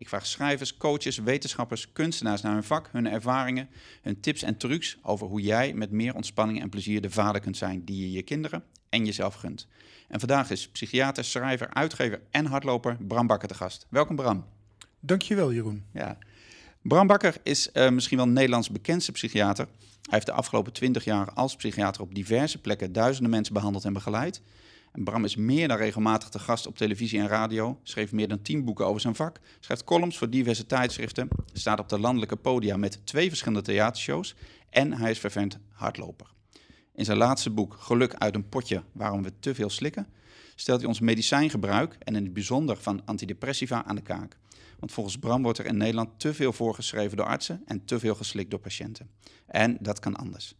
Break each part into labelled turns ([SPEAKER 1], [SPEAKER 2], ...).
[SPEAKER 1] Ik vraag schrijvers, coaches, wetenschappers, kunstenaars naar hun vak, hun ervaringen, hun tips en trucs over hoe jij met meer ontspanning en plezier de vader kunt zijn die je je kinderen en jezelf gunt. En vandaag is psychiater, schrijver, uitgever en hardloper Bram Bakker te gast. Welkom Bram.
[SPEAKER 2] Dankjewel Jeroen.
[SPEAKER 1] Ja. Bram Bakker is uh, misschien wel Nederlands bekendste psychiater. Hij heeft de afgelopen twintig jaar als psychiater op diverse plekken duizenden mensen behandeld en begeleid. Bram is meer dan regelmatig te gast op televisie en radio, schreef meer dan tien boeken over zijn vak, schrijft columns voor diverse tijdschriften, staat op de landelijke podia met twee verschillende theatershows en hij is vervent hardloper. In zijn laatste boek Geluk uit een potje, waarom we te veel slikken, stelt hij ons medicijngebruik en in het bijzonder van antidepressiva aan de kaak. Want volgens Bram wordt er in Nederland te veel voorgeschreven door artsen en te veel geslikt door patiënten. En dat kan anders.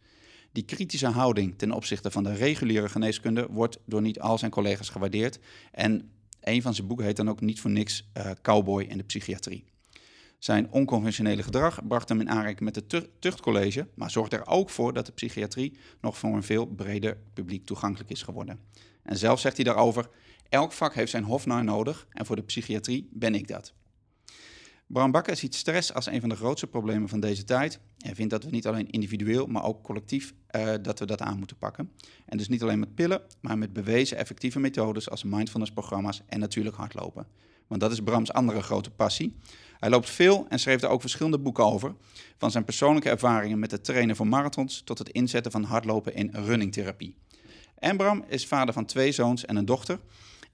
[SPEAKER 1] Die kritische houding ten opzichte van de reguliere geneeskunde wordt door niet al zijn collega's gewaardeerd. En een van zijn boeken heet dan ook niet voor niks uh, Cowboy in de psychiatrie. Zijn onconventionele gedrag bracht hem in aanraking met het tuchtcollege, maar zorgt er ook voor dat de psychiatrie nog voor een veel breder publiek toegankelijk is geworden. En zelf zegt hij daarover: elk vak heeft zijn hofnar nodig en voor de psychiatrie ben ik dat. Bram Bakker ziet stress als een van de grootste problemen van deze tijd. Hij vindt dat we niet alleen individueel, maar ook collectief uh, dat we dat aan moeten pakken. En dus niet alleen met pillen, maar met bewezen effectieve methodes als mindfulness-programma's en natuurlijk hardlopen. Want dat is Brams andere grote passie. Hij loopt veel en schreef daar ook verschillende boeken over. Van zijn persoonlijke ervaringen met het trainen voor marathons tot het inzetten van hardlopen in runningtherapie. En Bram is vader van twee zoons en een dochter.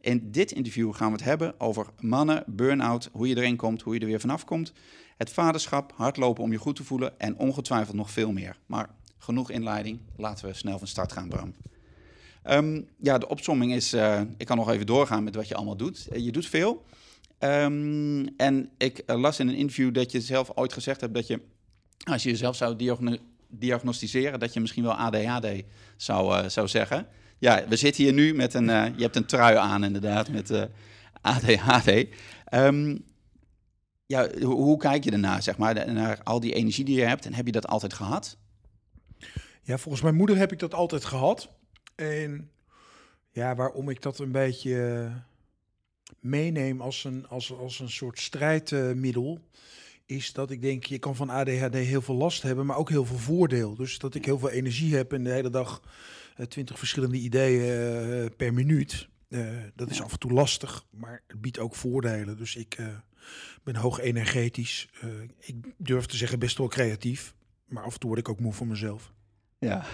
[SPEAKER 1] In dit interview gaan we het hebben over mannen, burn-out, hoe je erin komt, hoe je er weer vanaf komt, het vaderschap, hardlopen om je goed te voelen en ongetwijfeld nog veel meer. Maar genoeg inleiding, laten we snel van start gaan, Bram. Um, ja, de opsomming is, uh, ik kan nog even doorgaan met wat je allemaal doet. Uh, je doet veel. Um, en ik uh, las in een interview dat je zelf ooit gezegd hebt dat je, als je jezelf zou diagno diagnosticeren, dat je misschien wel ADHD zou, zou zeggen. Ja, we zitten hier nu met een. Uh, je hebt een trui aan, inderdaad, met uh, ADHD. Um, ja, hoe, kijk je ernaar, zeg maar, naar al die energie die je hebt? En heb je dat altijd gehad?
[SPEAKER 2] Ja, volgens mijn moeder heb ik dat altijd gehad. En ja, waarom ik dat een beetje meeneem als een, als, als een soort strijdmiddel, is dat ik denk, je kan van ADHD heel veel last hebben, maar ook heel veel voordeel. Dus dat ik heel veel energie heb en de hele dag eh, twintig verschillende ideeën eh, per minuut. Uh, dat is af en toe lastig, maar het biedt ook voordelen. Dus ik ben hoog energetisch. Ik durf te zeggen best wel creatief. Maar af en toe word ik ook moe voor mezelf.
[SPEAKER 1] Ja,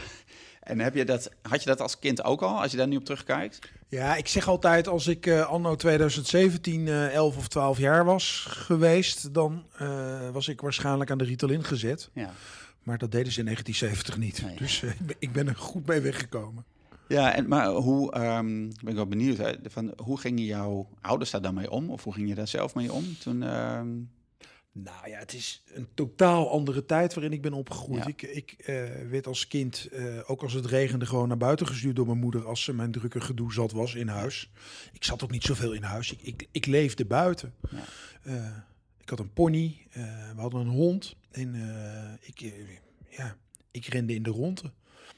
[SPEAKER 1] en heb je dat, had je dat als kind ook al, als je daar nu op terugkijkt?
[SPEAKER 2] Ja, ik zeg altijd, als ik anno 2017 11 of 12 jaar was geweest... dan was ik waarschijnlijk aan de Ritalin gezet. Ja. Maar dat deden ze in 1970 niet. Dus uh, ik ben er goed mee weggekomen.
[SPEAKER 1] Ja, en, maar hoe, um, ben ik wel benieuwd, hè, van, hoe gingen jouw ouders daar dan mee om? Of hoe ging je daar zelf mee om toen... Um...
[SPEAKER 2] Nou ja, het is een totaal andere tijd waarin ik ben opgegroeid. Ja. Ik, ik uh, werd als kind, uh, ook als het regende, gewoon naar buiten gestuurd door mijn moeder als ze mijn drukke gedoe zat was in huis. Ik zat ook niet zoveel in huis. Ik, ik, ik leefde buiten. Ja. Uh, ik had een pony, we hadden een hond. En uh, ik, uh, ja, ik rende in de ronde.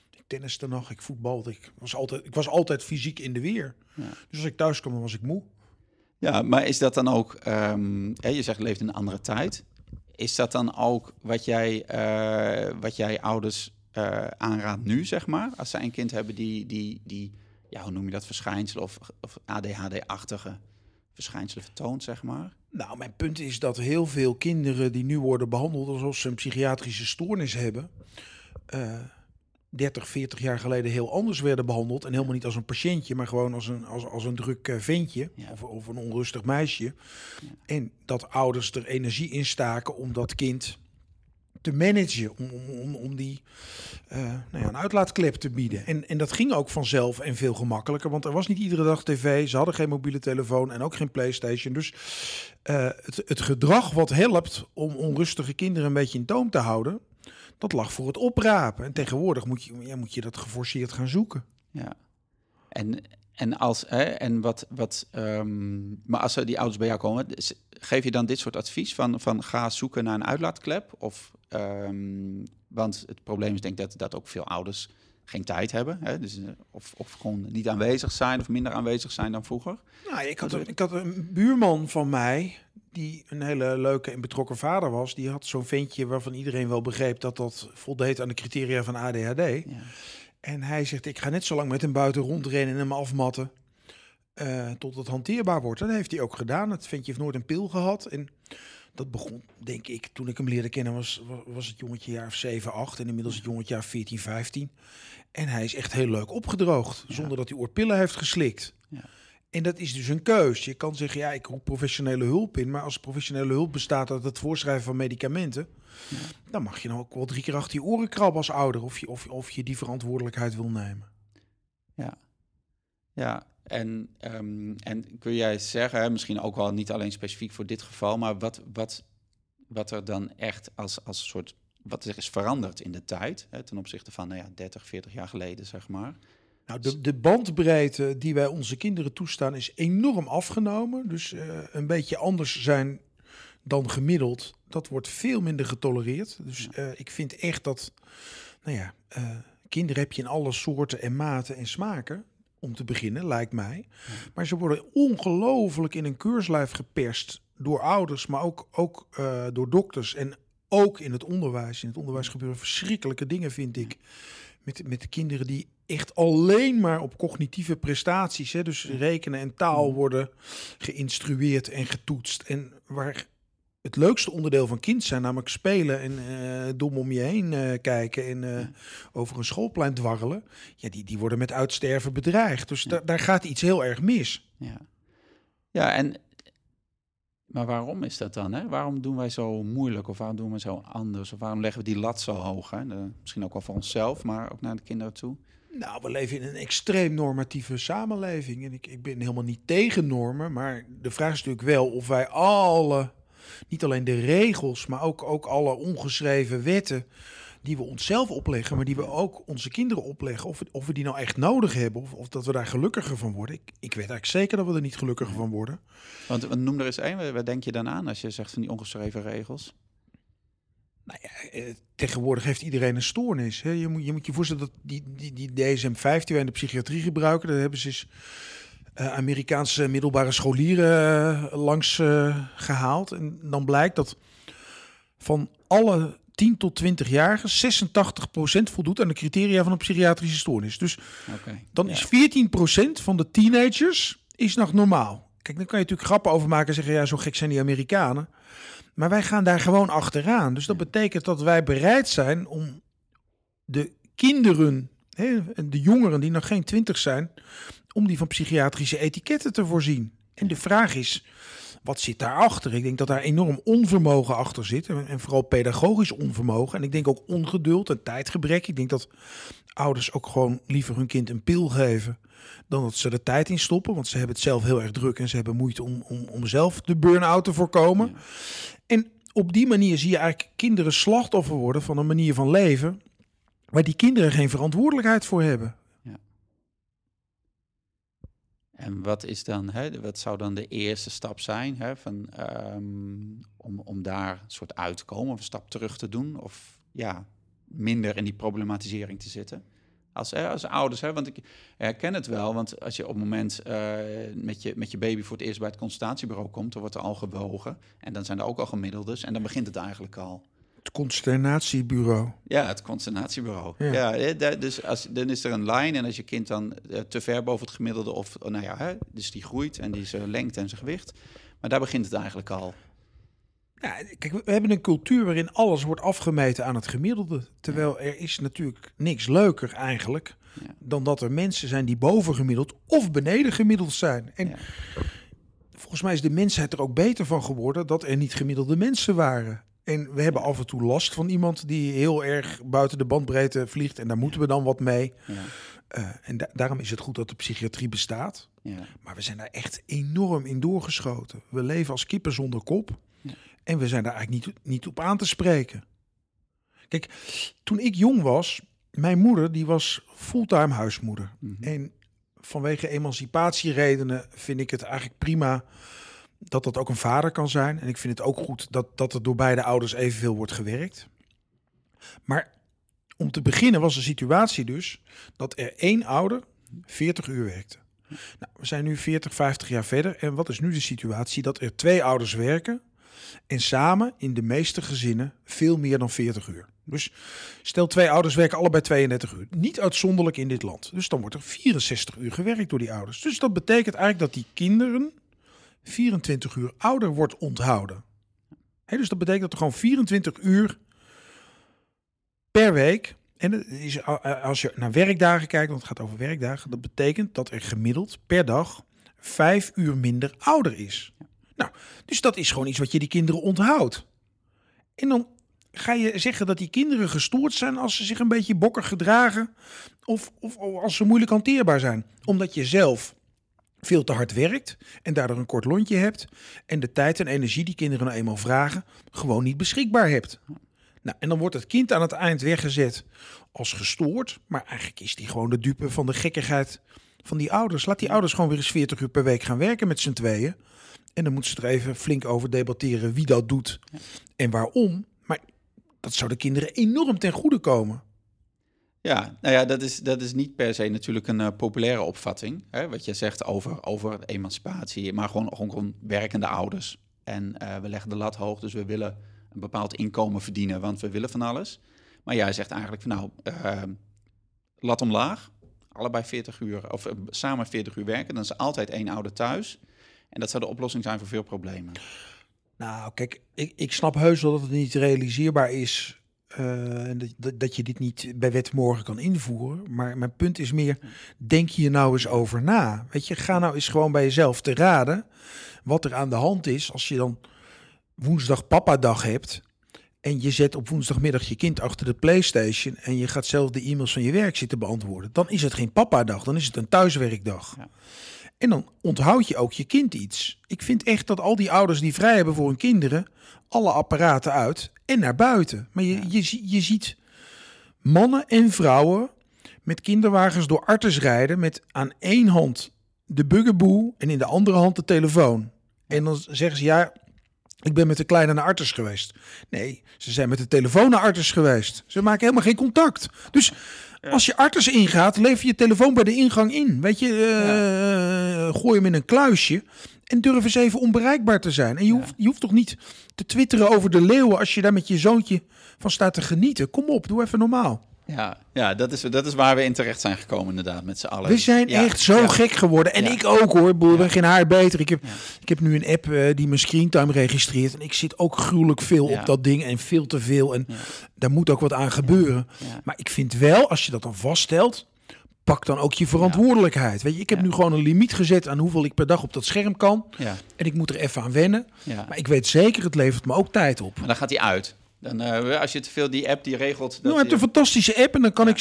[SPEAKER 2] Ik tenniste nog, ik voetbalde. Ik was altijd, ik was altijd fysiek in de weer. Ja. Dus als ik thuis kwam, was ik moe.
[SPEAKER 1] Ja, maar is dat dan ook... Um, je zegt leeft in een andere tijd. Is dat dan ook wat jij, uh, wat jij ouders aanraadt nu, zeg maar? Als zij een kind hebben die, die, die ja, hoe noem je dat, verschijnsel of, of ADHD-achtige verschijnselen vertoont, zeg maar?
[SPEAKER 2] Nou, mijn punt is dat heel veel kinderen die nu worden behandeld alsof ze een psychiatrische stoornis hebben, uh, 30, 40 jaar geleden heel anders werden behandeld. En helemaal niet als een patiëntje, maar gewoon als een, als, als een druk uh, ventje ja. of, of, een onrustig meisje. Ja. En dat ouders er energie in staken om dat kind te managen, om, om, die uh, nou ja, een uitlaatklep te bieden. En, en dat ging ook vanzelf en veel gemakkelijker, want er was niet iedere dag tv, ze hadden geen mobiele telefoon en ook geen PlayStation. Dus uh, het, het gedrag wat helpt om onrustige kinderen een beetje in toom te houden, dat lag voor het oprapen. En tegenwoordig moet je, ja, moet je dat geforceerd gaan zoeken.
[SPEAKER 1] Ja. En, en, als, hè, en wat, wat, um, maar als die ouders bij jou komen, geef je dan dit soort advies van, van ga zoeken naar een uitlaatklep? Of, um, want het probleem is denk ik dat, dat ook veel ouders geen tijd hebben. Hè? Dus, eh, of, of gewoon niet aanwezig zijn of minder aanwezig zijn dan vroeger.
[SPEAKER 2] Nou, ik had, een, ik had een buurman van mij die een hele leuke en betrokken vader was. Die had zo'n ventje waarvan iedereen wel begreep dat dat voldeed aan de criteria van ADHD. Ja. En hij zegt, ik ga net zo lang met hem buiten rondrennen en hem afmatten. Uh, tot het hanteerbaar wordt. En dat heeft hij ook gedaan. Het ventje heeft nooit een pil gehad. En dat begon, denk ik, toen ik hem leerde kennen, was, was het jongetje jaar of 7, 8. En inmiddels het jongetje jaar 14, 15. En hij is echt heel leuk opgedroogd. Zonder dat hij ooit heeft geslikt. Ja. En dat is dus een keus. Je kan zeggen, ja, ik roep professionele hulp in. Maar als professionele hulp bestaat uit het voorschrijven van medicamenten... Ja. dan mag je nou ook wel drie keer achter je oren krabben als ouder... of je, of, of je die verantwoordelijkheid wil nemen.
[SPEAKER 1] Ja, ja. En, um, en kun jij zeggen, misschien ook wel niet alleen specifiek voor dit geval... maar wat, wat, wat er dan echt als, als soort... wat er is veranderd in de tijd... Hè, ten opzichte van nou ja, 30, 40 jaar geleden, zeg maar...
[SPEAKER 2] Nou, de, de bandbreedte die wij onze kinderen toestaan is enorm afgenomen. Dus uh, een beetje anders zijn dan gemiddeld, dat wordt veel minder getolereerd. Dus uh, ik vind echt dat, nou ja, uh, kinderen heb je in alle soorten en maten en smaken. Om te beginnen, lijkt mij. Maar ze worden ongelooflijk in een keurslijf geperst door ouders, maar ook, ook door dokters. En ook in het onderwijs. In het onderwijs gebeuren verschrikkelijke dingen, vind ik. Met, met de kinderen die echt alleen maar op cognitieve prestaties, hè, dus rekenen en taal worden geïnstrueerd en getoetst. En waar het leukste onderdeel van kind zijn, namelijk spelen en uh, dom om je heen uh, kijken en uh, over een schoolplein dwarrelen, ja, die, die worden met uitsterven bedreigd. Dus ja. daar gaat iets heel erg mis.
[SPEAKER 1] Ja, ja en maar waarom is dat dan? Hè? Waarom doen wij zo moeilijk of waarom doen we zo anders? Of waarom leggen we die lat zo hoog? Hè? De, misschien ook wel voor onszelf, maar ook naar de kinderen toe.
[SPEAKER 2] Nou, we leven in een extreem normatieve samenleving. En ik, ik ben helemaal niet tegen normen. Maar de vraag is natuurlijk wel of wij alle, niet alleen de regels, maar ook, ook alle ongeschreven wetten die we onszelf opleggen, maar die we ook onze kinderen opleggen, of, of we die nou echt nodig hebben, of, of dat we daar gelukkiger van worden. Ik, ik weet eigenlijk zeker dat we er niet gelukkiger van worden.
[SPEAKER 1] Want noem er eens één, wat denk je dan aan als je zegt van die ongeschreven regels?
[SPEAKER 2] Nou ja, eh, tegenwoordig heeft iedereen een stoornis. Hè? Je, moet, je moet je voorstellen dat die, die, die DSM-5 die wij in de psychiatrie gebruiken, daar hebben ze eens uh, Amerikaanse middelbare scholieren uh, langs gehaald. En dan blijkt dat van alle 10 tot 20-jarigen 86% voldoet aan de criteria van een psychiatrische stoornis. Dus okay, dan is 14% van de teenagers is nog normaal. Kijk, dan kan je natuurlijk grappen over maken en zeggen, ja, zo gek zijn die Amerikanen. Maar wij gaan daar gewoon achteraan. Dus dat betekent dat wij bereid zijn om de kinderen, hè, de jongeren die nog geen twintig zijn, om die van psychiatrische etiketten te voorzien. En de vraag is, wat zit daarachter? Ik denk dat daar enorm onvermogen achter zit. En vooral pedagogisch onvermogen. En ik denk ook ongeduld en tijdgebrek. Ik denk dat ouders ook gewoon liever hun kind een pil geven. dan dat ze er tijd in stoppen. Want ze hebben het zelf heel erg druk. en ze hebben moeite om, om, om zelf de burn-out te voorkomen. En op die manier zie je eigenlijk kinderen slachtoffer worden van een manier van leven. waar die kinderen geen verantwoordelijkheid voor hebben.
[SPEAKER 1] En wat is dan, hè, wat zou dan de eerste stap zijn hè, van, um, om, om daar een soort uit te komen, of een stap terug te doen, of ja, minder in die problematisering te zitten? Als, als ouders, hè, want ik herken het wel, want als je op het moment uh, met, je, met je baby voor het eerst bij het consultatiebureau komt, dan wordt er al gewogen. En dan zijn er ook al gemiddeldes en dan begint het eigenlijk al.
[SPEAKER 2] Het consternatiebureau.
[SPEAKER 1] Ja, het consternatiebureau. Ja, ja dus als, dan is er een lijn en als je kind dan eh, te ver boven het gemiddelde of, oh, nou ja, hè, dus die groeit en die zijn lengte en zijn gewicht. Maar daar begint het eigenlijk al.
[SPEAKER 2] Ja, kijk, we hebben een cultuur waarin alles wordt afgemeten aan het gemiddelde. Terwijl er is natuurlijk niks leuker eigenlijk dan dat er mensen zijn die bovengemiddeld of beneden gemiddeld zijn. En volgens mij is de mensheid er ook beter van geworden dat er niet gemiddelde mensen waren. En we hebben af en toe last van iemand die heel erg buiten de bandbreedte vliegt. En daar moeten we dan wat mee.
[SPEAKER 1] Ja.
[SPEAKER 2] Eh, en da- daarom is het goed dat de psychiatrie bestaat.
[SPEAKER 1] Ja.
[SPEAKER 2] Maar we zijn daar echt enorm in doorgeschoten. We leven als kippen zonder kop.
[SPEAKER 1] Ja.
[SPEAKER 2] En we zijn daar eigenlijk niet, niet op aan te spreken. Kijk, toen ik jong was, mijn moeder die was fulltime huismoeder.
[SPEAKER 1] Mhm.
[SPEAKER 2] En vanwege emancipatieredenen vind ik het eigenlijk prima dat dat ook een vader kan zijn. En ik vind het ook goed dat, dat er door beide ouders evenveel wordt gewerkt. Maar om te beginnen was de situatie dus dat er één ouder 40 uur werkte. Nou, we zijn nu 40, 50 jaar verder. En wat is nu de situatie? Dat er twee ouders werken en samen in de meeste gezinnen veel meer dan 40 uur. Dus stel twee ouders werken allebei 32 uur. Niet uitzonderlijk in dit land. Dus dan wordt er 64 uur gewerkt door die ouders. Dus dat betekent eigenlijk dat die kinderen 24 uur ouder wordt onthouden. Dus dat betekent dat er gewoon 24 uur per week. En is, als je naar werkdagen kijkt, want het gaat over werkdagen, dat betekent dat er gemiddeld per dag vijf uur minder ouder is. Nou, dus dat is gewoon iets wat je die kinderen onthoudt. En dan ga je zeggen dat die kinderen gestoord zijn als ze zich een beetje bokkig gedragen of, of, of als ze moeilijk hanteerbaar zijn. Omdat je zelf veel te hard werkt en daardoor een kort lontje hebt en de tijd en energie die kinderen nou eenmaal vragen gewoon niet beschikbaar hebt. Nou, en dan wordt het kind aan het eind weggezet als gestoord, maar eigenlijk is die gewoon de dupe van de gekkigheid van die ouders. Laat die ouders gewoon weer eens 40 uur per week gaan werken met z'n tweeën. En dan moeten ze er even flink over debatteren wie dat doet en waarom. Maar dat zou de kinderen enorm ten goede komen.
[SPEAKER 1] Ja, nou ja, dat is, dat is niet per se natuurlijk een eh, populaire opvatting. Hè, wat je zegt over, over emancipatie, maar gewoon, gewoon, werkende ouders. En eh, we leggen de lat hoog, dus we willen een bepaald inkomen verdienen, want we willen van alles. Maar jij zegt eigenlijk van nou, eh, lat omlaag, allebei 40 uur, of eh, samen 40 uur werken, dan is altijd één ouder thuis. En dat zou de oplossing zijn voor veel problemen.
[SPEAKER 2] Nou, kijk, ik, ik snap heus wel dat het niet realiseerbaar is. Eh, en dat, dat, dat je dit niet bij wet morgen kan invoeren. Maar mijn punt is meer, denk hier nou eens over na. Weet je, ga nou eens gewoon bij jezelf te raden wat er aan de hand is als je dan woensdag papa-dag hebt. En je zet op woensdagmiddag je kind achter de PlayStation. En je gaat zelf de e-mails van je werk zitten beantwoorden. Dan is het geen papa-dag, dan is het een thuiswerkdag.
[SPEAKER 1] Ja.
[SPEAKER 2] En dan onthoud je ook je kind iets. Ik vind echt dat al die ouders die vrij hebben voor hun kinderen, alle apparaten uit en naar buiten. Maar je, je, zie- je ziet mannen en vrouwen met kinderwagens door artes rijden met aan één hand de bugaboo en in de andere hand de telefoon. En dan zeggen ze ja, ik ben met de kleine naar Artes geweest. Nee, ze zijn met de telefoon naar Artes geweest. Ze maken helemaal geen contact. Dus als je Artes ingaat, lever je telefoon bij de ingang in. Weet je, eh, gooi hem in een kluisje. En durf eens even onbereikbaar te zijn. En je, hoeft, je hoeft toch niet te twitteren over de leeuwen als je daar met je zoontje van staat te genieten. Kom op, doe even normaal.
[SPEAKER 1] Ja, ja dat, is, dat is waar we in terecht zijn gekomen inderdaad, met z'n allen.
[SPEAKER 2] We zijn
[SPEAKER 1] Ja,
[SPEAKER 2] echt zo
[SPEAKER 1] ja.
[SPEAKER 2] gek geworden. En ik ook hoor. Ik ben geen haar beter. Ik heb, ik heb nu een app eh, die mijn screentime registreert. En ik zit ook gruwelijk veel op dat ding. En veel te veel. En daar moet ook wat aan gebeuren. Maar ik vind wel, als je dat dan vaststelt... Pak dan ook je verantwoordelijkheid. Weet je, ik heb nu gewoon een limiet gezet aan hoeveel ik per dag op dat scherm kan.
[SPEAKER 1] Ja,
[SPEAKER 2] En ik moet er even aan wennen. Maar ik weet zeker, het levert me ook tijd op.
[SPEAKER 1] Maar dan gaat hij uit. Dan, eh, als je te veel die app die regelt. Dat
[SPEAKER 2] Nou, je hebt een fantastische app en dan kan ik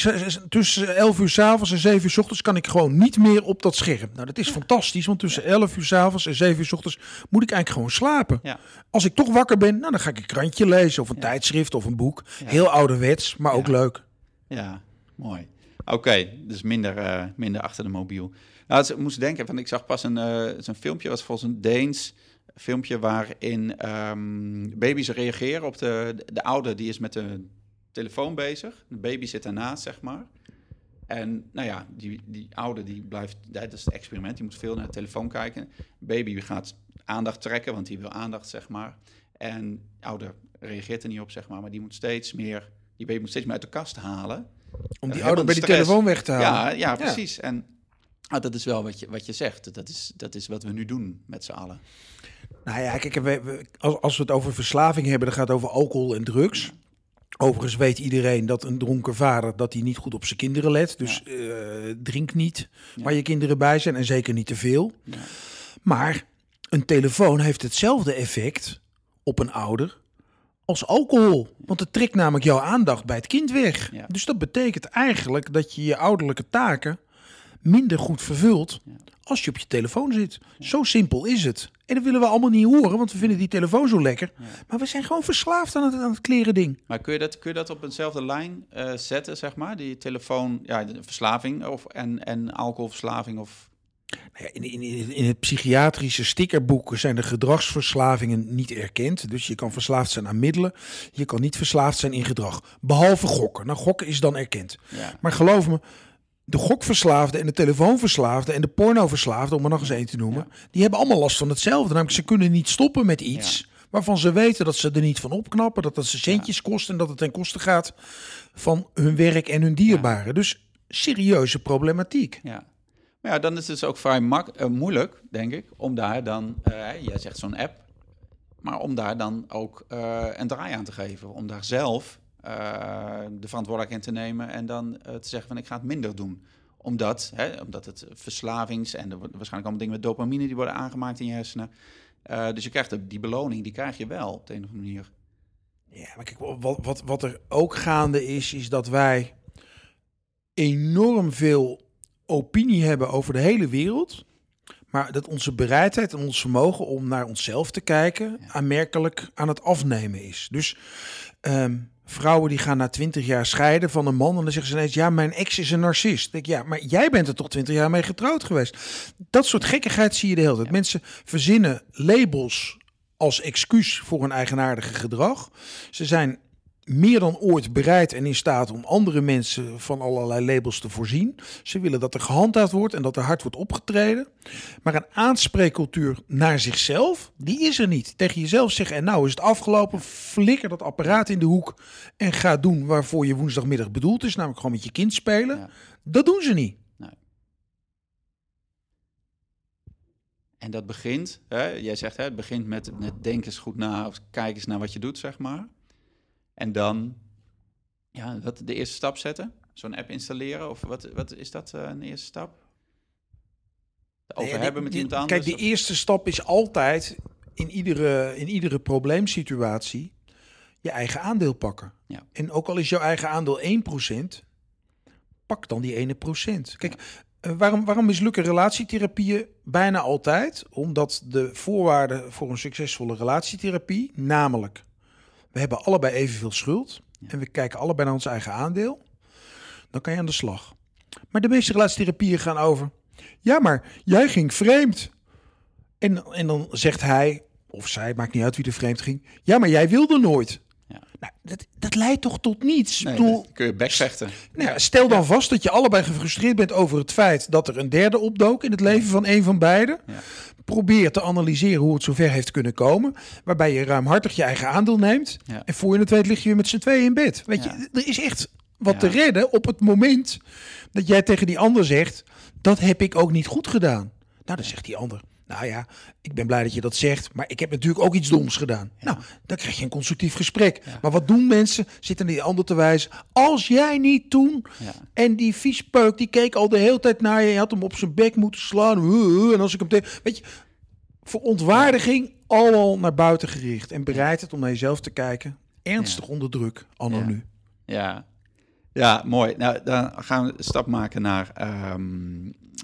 [SPEAKER 2] tussen 11 uur 's avonds en 7 uur 's ochtends kan ik gewoon niet meer op dat scherm. Nou, dat is fantastisch, want tussen 11 uur 's avonds en 7 uur 's ochtends moet ik eigenlijk gewoon slapen.
[SPEAKER 1] Ja.
[SPEAKER 2] Als ik toch wakker ben, nou, dan ga ik een krantje lezen of een tijdschrift of een boek. Heel ouderwets, maar ook leuk.
[SPEAKER 1] Ja, mooi. Oké, dus minder, eh, minder achter de mobiel. Nou, ik moest denken, want ik zag pas een, een filmpje, was volgens een Deens filmpje waarin ehm, baby's reageren op de, de ouder die is met de telefoon bezig. De baby zit daarnaast, zeg maar. En nou ja, die, die ouder die blijft, dat is het experiment, die moet veel naar de telefoon kijken. Baby gaat aandacht trekken, want die wil aandacht, zeg maar. En ouder reageert er niet op, zeg maar, maar die moet steeds meer, die baby moet steeds meer uit de kast halen.
[SPEAKER 2] Om die
[SPEAKER 1] Ja,
[SPEAKER 2] ouder bij die
[SPEAKER 1] stress.
[SPEAKER 2] telefoon weg te halen.
[SPEAKER 1] Ja, ja, precies. En ah, dat is wel wat je, wat je zegt. Dat is, dat is wat we nu doen met z'n allen.
[SPEAKER 2] Nou ja, kijk, we, we- als, als we het over verslaving hebben, dan gaat het over alcohol en drugs. Overigens weet iedereen dat een dronken vader dat hij niet goed op zijn kinderen let. Dus eh, drink niet
[SPEAKER 1] Ja.
[SPEAKER 2] waar je kinderen bij zijn en zeker niet te veel.
[SPEAKER 1] Ja.
[SPEAKER 2] Maar een telefoon heeft hetzelfde effect op een ouder als alcohol. Want het trekt namelijk jouw aandacht bij het kind weg.
[SPEAKER 1] Ja.
[SPEAKER 2] Dus dat betekent eigenlijk dat je je ouderlijke taken minder goed vervult
[SPEAKER 1] Ja.
[SPEAKER 2] als je op je telefoon zit. Zo simpel is het. En dat willen we allemaal niet horen, want we vinden die telefoon zo lekker. Maar we zijn gewoon verslaafd aan het, aan het kleren ding.
[SPEAKER 1] Maar kun je dat, kun je dat op eenzelfde lijn eh, zetten, zeg maar? Die telefoon, ja, de verslaving of, en, en alcoholverslaving of...
[SPEAKER 2] Nou In, in, in het psychiatrische stickerboek zijn de gedragsverslavingen niet erkend. Dus je kan verslaafd zijn aan middelen. Je kan niet verslaafd zijn in gedrag. Behalve gokken. Nou, gokken is dan erkend.
[SPEAKER 1] Ja,
[SPEAKER 2] Maar geloof me, de gokverslaafde en de telefoonverslaafde en de pornoverslaafde, om er nog eens één te noemen, die hebben allemaal last van hetzelfde. Namelijk, ze kunnen niet stoppen met iets waarvan ze weten dat ze er niet van opknappen, dat dat ze centjes kost en dat het ten koste gaat van hun werk en hun dierbaren. Dus serieuze problematiek.
[SPEAKER 1] ja. Ja, dan is het dus ook vrij mak eh, moeilijk, denk ik, om daar dan... eh, jij zegt zo'n app, maar om daar dan ook eh, een draai aan te geven. Om daar zelf de verantwoordelijkheid in te nemen en dan te zeggen van ik ga het minder doen. Omdat, hè, omdat het verslavings en er waarschijnlijk allemaal dingen met dopamine die worden aangemaakt in je hersenen. Dus je krijgt die beloning, die krijg je wel op de een of andere manier.
[SPEAKER 2] Ja, maar kijk, wat, wat, wat er ook gaande is, is dat wij enorm veel opinie hebben over de hele wereld. Maar dat onze bereidheid en ons vermogen om naar onszelf te kijken aanmerkelijk aan het afnemen is. Dus ehm, vrouwen die gaan na twintig jaar scheiden van een man en dan zeggen ze ineens, ja, mijn ex is een narcist. Denk ik, ja, maar jij bent er toch twintig jaar mee getrouwd geweest. Dat soort gekkigheid zie je de hele tijd. Mensen verzinnen labels als excuus voor hun eigenaardige gedrag. Ze zijn meer dan ooit bereid en in staat om andere mensen van allerlei labels te voorzien. Ze willen dat er gehandhaafd wordt en dat er hard wordt opgetreden. Maar een aanspreekcultuur naar zichzelf, die is er niet. Tegen jezelf zeggen, en nou is het afgelopen, flikker dat apparaat in de hoek en ga doen waarvoor je woensdagmiddag bedoeld is, namelijk gewoon met je kind spelen.
[SPEAKER 1] Ja.
[SPEAKER 2] Dat doen ze niet.
[SPEAKER 1] En dat begint, hè, jij zegt, hè, het begint met, met denk eens goed na, of kijk eens naar wat je doet, zeg maar. En dan, ja, wat, de eerste stap zetten, zo'n app installeren, of wat, wat is dat eh, een eerste stap? Over
[SPEAKER 2] Nee,
[SPEAKER 1] hebben met
[SPEAKER 2] die-
[SPEAKER 1] iemand anders?
[SPEAKER 2] Kijk, de eerste stap is altijd in iedere, in iedere probleemsituatie je eigen aandeel pakken.
[SPEAKER 1] Ja.
[SPEAKER 2] En ook al is jouw eigen aandeel 1%, pak dan die ene procent. Kijk, eh, waarom, waarom mislukken relatietherapieën bijna altijd? Omdat de voorwaarden voor een succesvolle relatietherapie, namelijk we hebben allebei evenveel schuld en we kijken allebei naar ons eigen aandeel, dan kan je aan de slag. Maar de meeste relatietherapieën gaan over, ja, maar jij ging vreemd. En, en dan zegt hij, of zij, maakt niet uit wie er vreemd ging, ja, maar jij wilde nooit.
[SPEAKER 1] Ja.
[SPEAKER 2] Nou, dat, dat leidt toch tot niets?
[SPEAKER 1] Nee, kun je backvechten.
[SPEAKER 2] nou ja, stel dan vast dat je allebei gefrustreerd bent over het feit dat er een derde opdook in het leven van een van beiden. Probeer te analyseren hoe het zover heeft kunnen komen. Waarbij je ruimhartig je eigen aandeel neemt.
[SPEAKER 1] Ja.
[SPEAKER 2] En voor je het weet lig je weer met z'n tweeën in bed. Weet
[SPEAKER 1] Ja.
[SPEAKER 2] je, er is echt wat
[SPEAKER 1] Ja.
[SPEAKER 2] te redden op het moment dat jij tegen die ander zegt: Dat heb ik ook niet goed gedaan. Nou, dan zegt die ander. Nou ja, ik ben blij dat je dat zegt, maar ik heb natuurlijk ook iets doms gedaan. Nou, dan krijg je een constructief gesprek. Maar wat doen mensen? Zitten die ander te wijzen. Als jij niet toen
[SPEAKER 1] Ja.
[SPEAKER 2] en die viespeuk, die keek al de hele tijd naar je. Je had hem op zijn bek moeten slaan. En als ik hem tegen... Weet je, verontwaardiging allemaal naar buiten gericht. En bereidheid om naar jezelf te kijken. Ernstig onder druk, anno
[SPEAKER 1] Ja.
[SPEAKER 2] nu.
[SPEAKER 1] Ja. ja, mooi. Nou, dan gaan we een stap maken naar, ehm,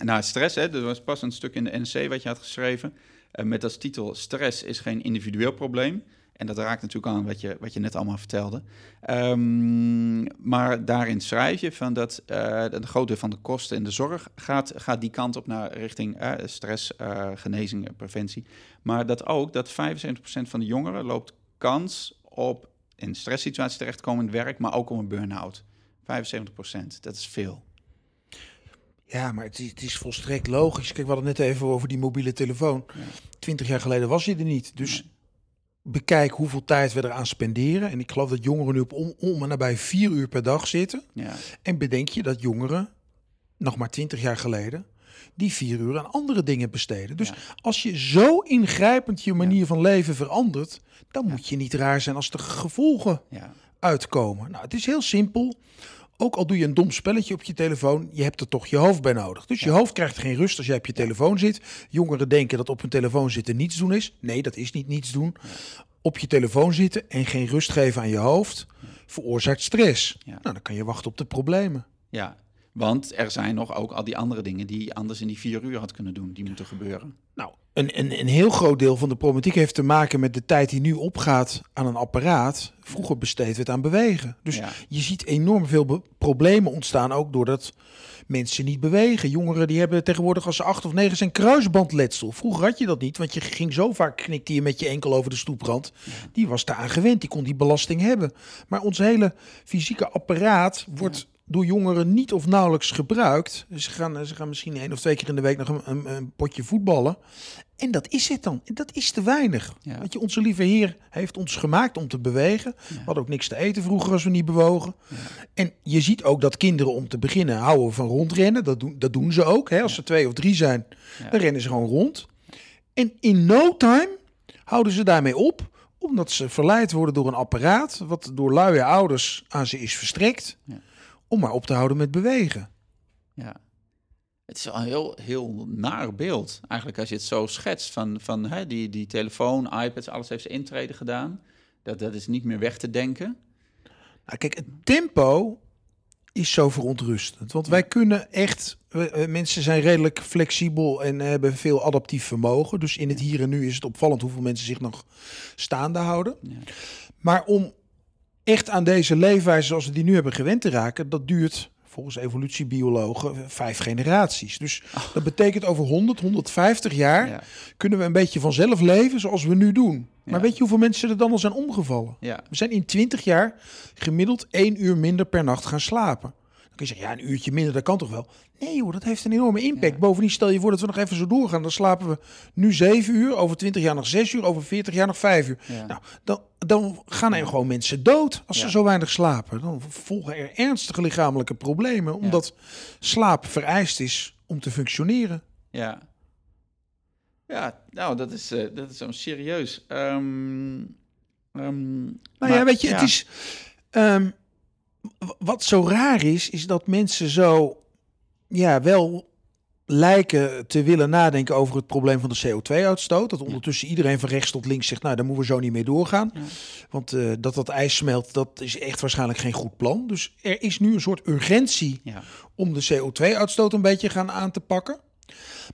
[SPEAKER 1] naar stress. Hè. Er was pas een stuk in de NC wat je had geschreven. eh, met als titel Stress is geen individueel probleem. En dat raakt natuurlijk aan wat je, wat je net allemaal vertelde. Ehm, maar daarin schrijf je van dat eh een groot deel van de kosten in de zorg gaat, gaat die kant op naar richting eh, stress, eh, genezing en preventie. Maar dat ook dat 75% van de jongeren loopt kans op in een stresssituatie terechtkomen in het werk, maar ook om een burn-out. 75%, dat is veel.
[SPEAKER 2] Ja, maar het is, het is volstrekt logisch. Kijk, we hadden het net even over die mobiele telefoon. Twintig jaar geleden was je er niet. Dus bekijk hoeveel tijd we eraan spenderen. En ik geloof dat jongeren nu op om, om en nabij vier uur per dag zitten.
[SPEAKER 1] Ja,
[SPEAKER 2] En bedenk je dat jongeren, nog maar twintig jaar geleden, die vier uur aan andere dingen besteden. Dus
[SPEAKER 1] Ja.
[SPEAKER 2] als je zo ingrijpend je manier van leven verandert, dan moet je niet raar zijn als er gevolgen uitkomen. Nou, het is heel simpel. Ook al doe je een dom spelletje op je telefoon, je hebt er toch je hoofd bij nodig. Dus je hoofd krijgt geen rust als jij op je telefoon zit. Jongeren denken dat op hun telefoon zitten niets doen is. Nee, dat is niet niets doen. Op je telefoon zitten en geen rust geven aan je hoofd veroorzaakt stress. Nou, dan kan je wachten op de problemen.
[SPEAKER 1] Ja, want er zijn nog ook al die andere dingen die je anders in die vier uur had kunnen doen. Die moeten gebeuren.
[SPEAKER 2] Nou, een, een, een heel groot deel van de problematiek heeft te maken met de tijd die nu opgaat aan een apparaat. Vroeger besteed werd aan bewegen. Dus
[SPEAKER 1] Ja.
[SPEAKER 2] je ziet enorm veel problemen ontstaan ook doordat mensen niet bewegen. Jongeren die hebben tegenwoordig als ze acht of negen zijn kruisbandletsel. Vroeger had je dat niet, want je ging zo vaak knikte je met je enkel over de stoeprand. Die was daaraan gewend, die kon die belasting hebben. Maar ons hele fysieke apparaat wordt door jongeren niet of nauwelijks gebruikt. Ze gaan, ze gaan misschien één of twee keer in de week nog een, een, een potje voetballen. En dat is het dan. En dat is te weinig.
[SPEAKER 1] Ja.
[SPEAKER 2] Want je, onze lieve Heer heeft ons gemaakt om te bewegen. We hadden ook niks te eten vroeger als we niet bewogen. En je ziet ook dat kinderen om te beginnen houden van rondrennen. Dat doen, dat doen ze ook. Hè. Als ze twee of drie zijn,
[SPEAKER 1] Ja.
[SPEAKER 2] dan rennen ze gewoon rond. En in no time houden ze daarmee op. Omdat ze verleid worden door een apparaat. Wat door luie ouders aan ze is verstrekt. Om maar op te houden met bewegen.
[SPEAKER 1] Ja. Het is een heel, heel naar beeld, eigenlijk, als je het zo schetst. Van, van hè, die, die telefoon, iPads, alles heeft zijn intrede gedaan. Dat, dat is niet meer weg te denken.
[SPEAKER 2] Nou, kijk, het tempo is zo verontrustend. Want wij kunnen echt, we- mensen zijn redelijk flexibel en hebben veel adaptief vermogen. Dus in het hier en nu is het opvallend hoeveel mensen zich nog staande houden.
[SPEAKER 1] Ja.
[SPEAKER 2] Maar om echt aan deze leefwijze zoals we die nu hebben gewend te raken, dat duurt volgens evolutiebiologen vijf generaties. Dus dat betekent over 100, 150 jaar
[SPEAKER 1] Ja.
[SPEAKER 2] kunnen we een beetje vanzelf leven zoals we nu doen. Maar
[SPEAKER 1] Ja.
[SPEAKER 2] weet je hoeveel mensen er dan al zijn omgevallen?
[SPEAKER 1] Ja.
[SPEAKER 2] We zijn in 20 jaar gemiddeld één uur minder per nacht gaan slapen. Dan kun je zeggen, ja, een uurtje minder, dat kan toch wel? Nee hoor, dat heeft een enorme impact.
[SPEAKER 1] Ja.
[SPEAKER 2] Bovendien, stel je voor dat we nog even zo doorgaan. Dan slapen we nu 7 uur, over 20 jaar nog 6 uur, over 40 jaar nog 5 uur.
[SPEAKER 1] Ja.
[SPEAKER 2] Nou, dan, dan gaan er gewoon mensen dood als ze zo weinig slapen. Dan volgen er ernstige lichamelijke problemen, omdat slaap vereist is om te functioneren.
[SPEAKER 1] Ja. Ja, nou, dat is, eh, dat is zo serieus. Ehm, ehm,
[SPEAKER 2] Nou
[SPEAKER 1] maar-
[SPEAKER 2] ja, weet je, het is. ehm, wat zo raar is, is dat mensen zo. Ja, wel lijken te willen nadenken over het probleem van de CO2-uitstoot. Dat ondertussen iedereen van rechts tot links zegt, nou, daar moeten we zo niet mee doorgaan.
[SPEAKER 1] Ja.
[SPEAKER 2] Want eh, dat dat ijs smelt, dat is echt waarschijnlijk geen goed plan. Dus er is nu een soort urgentie
[SPEAKER 1] Ja.
[SPEAKER 2] om de CO2-uitstoot een beetje gaan aan te pakken.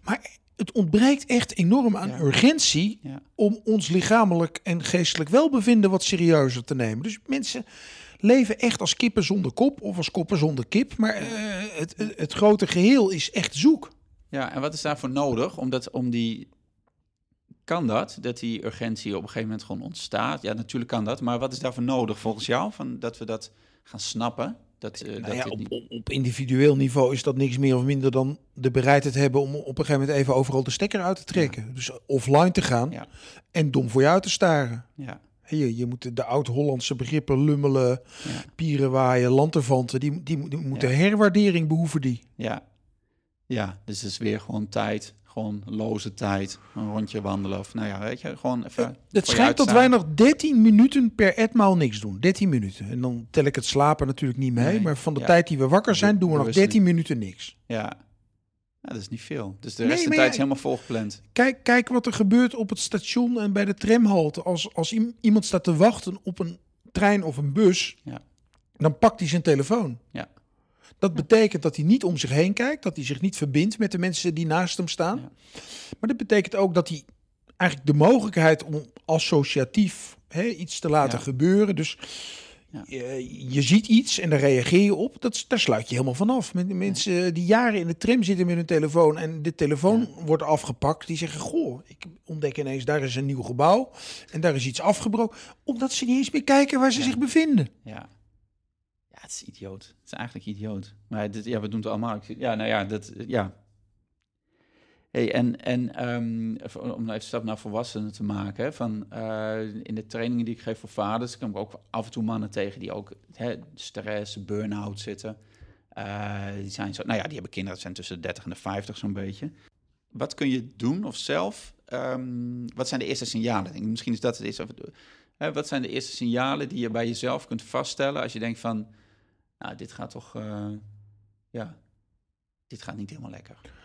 [SPEAKER 2] Maar het ontbreekt echt enorm aan
[SPEAKER 1] Ja.
[SPEAKER 2] urgentie om ons lichamelijk en geestelijk welbevinden wat serieuzer te nemen. Dus mensen leven echt als kippen zonder kop of als koppen zonder kip. Maar eh, het, het, grote geheel is echt zoek.
[SPEAKER 1] Ja, en wat is daarvoor nodig? Omdat om die. Kan dat? Dat die urgentie op een gegeven moment gewoon ontstaat? Ja, natuurlijk kan dat. Maar wat is daarvoor nodig volgens jou? Van dat we dat gaan snappen? Dat, eh,
[SPEAKER 2] Nou
[SPEAKER 1] dat
[SPEAKER 2] ja, op,
[SPEAKER 1] niet-
[SPEAKER 2] op, individueel niveau is dat niks meer of minder dan de bereidheid hebben om op een gegeven moment even overal de stekker uit te trekken. Dus offline te gaan
[SPEAKER 1] Ja.
[SPEAKER 2] en dom voor je uit te staren.
[SPEAKER 1] Ja,
[SPEAKER 2] Je, je moet de, oud-Hollandse begrippen lummelen,
[SPEAKER 1] ja,
[SPEAKER 2] pierenwaaien, lanterfanten, die, die, die moeten
[SPEAKER 1] Ja.
[SPEAKER 2] herwaardering behoeven die.
[SPEAKER 1] ja. Ja, dus het is weer gewoon tijd. Gewoon loze tijd. Een rondje wandelen. Of nou ja, weet je, gewoon even.
[SPEAKER 2] Het schijnt dat wij nog 13 minuten per etmaal niks doen. 13 minuten. En dan tel ik het slapen natuurlijk niet mee.
[SPEAKER 1] Nee,
[SPEAKER 2] Maar van de
[SPEAKER 1] ja.
[SPEAKER 2] tijd die we wakker zijn, doen we nog
[SPEAKER 1] Bewust
[SPEAKER 2] 13 minuten niks.
[SPEAKER 1] Ja. Ja, dat is niet veel. Dus de
[SPEAKER 2] Nee,
[SPEAKER 1] rest van de tijd is helemaal volgepland.
[SPEAKER 2] Kijk, kijk wat er gebeurt op het station en bij de tramhalte. Als, als iem- iemand staat te wachten op een trein of een bus,
[SPEAKER 1] Ja.
[SPEAKER 2] dan pakt hij zijn telefoon.
[SPEAKER 1] Ja.
[SPEAKER 2] Dat betekent dat hij niet om zich heen kijkt, dat hij zich niet verbindt met de mensen die naast hem staan.
[SPEAKER 1] Ja.
[SPEAKER 2] Maar dat betekent ook dat hij eigenlijk de mogelijkheid om associatief hè, iets te laten
[SPEAKER 1] Ja.
[SPEAKER 2] gebeuren. Dus. Je, je ziet iets en daar reageer je op. Dat, daar sluit je helemaal vanaf. Mensen die jaren in de tram zitten met hun telefoon en de telefoon wordt afgepakt, die zeggen: Goh, ik ontdek ineens daar is een nieuw gebouw en daar is iets afgebroken. Omdat ze niet eens meer kijken waar ze
[SPEAKER 1] Ja.
[SPEAKER 2] zich bevinden.
[SPEAKER 1] Ja. Ja, het is idioot. Het is eigenlijk idioot. Maar dit, ja, we doen het allemaal. Ja, nou ja, dat, ja. Hey, en en ehm, om nou even stap naar volwassenen te maken. Van, eh, in de trainingen die ik geef voor vaders, kom ik ook af en toe mannen tegen die ook stress, burn-out zitten. Eh, die zijn zo, nou ja, die hebben kinderen, zijn tussen de 30 en de 50 zo'n beetje. Wat kun je doen of zelf? ehm, wat zijn de eerste signalen? Misschien is dat het eerste. Hè, wat zijn de eerste signalen die je bij jezelf kunt vaststellen als je denkt van, nou, dit gaat toch, eh, ja, dit gaat niet helemaal lekker.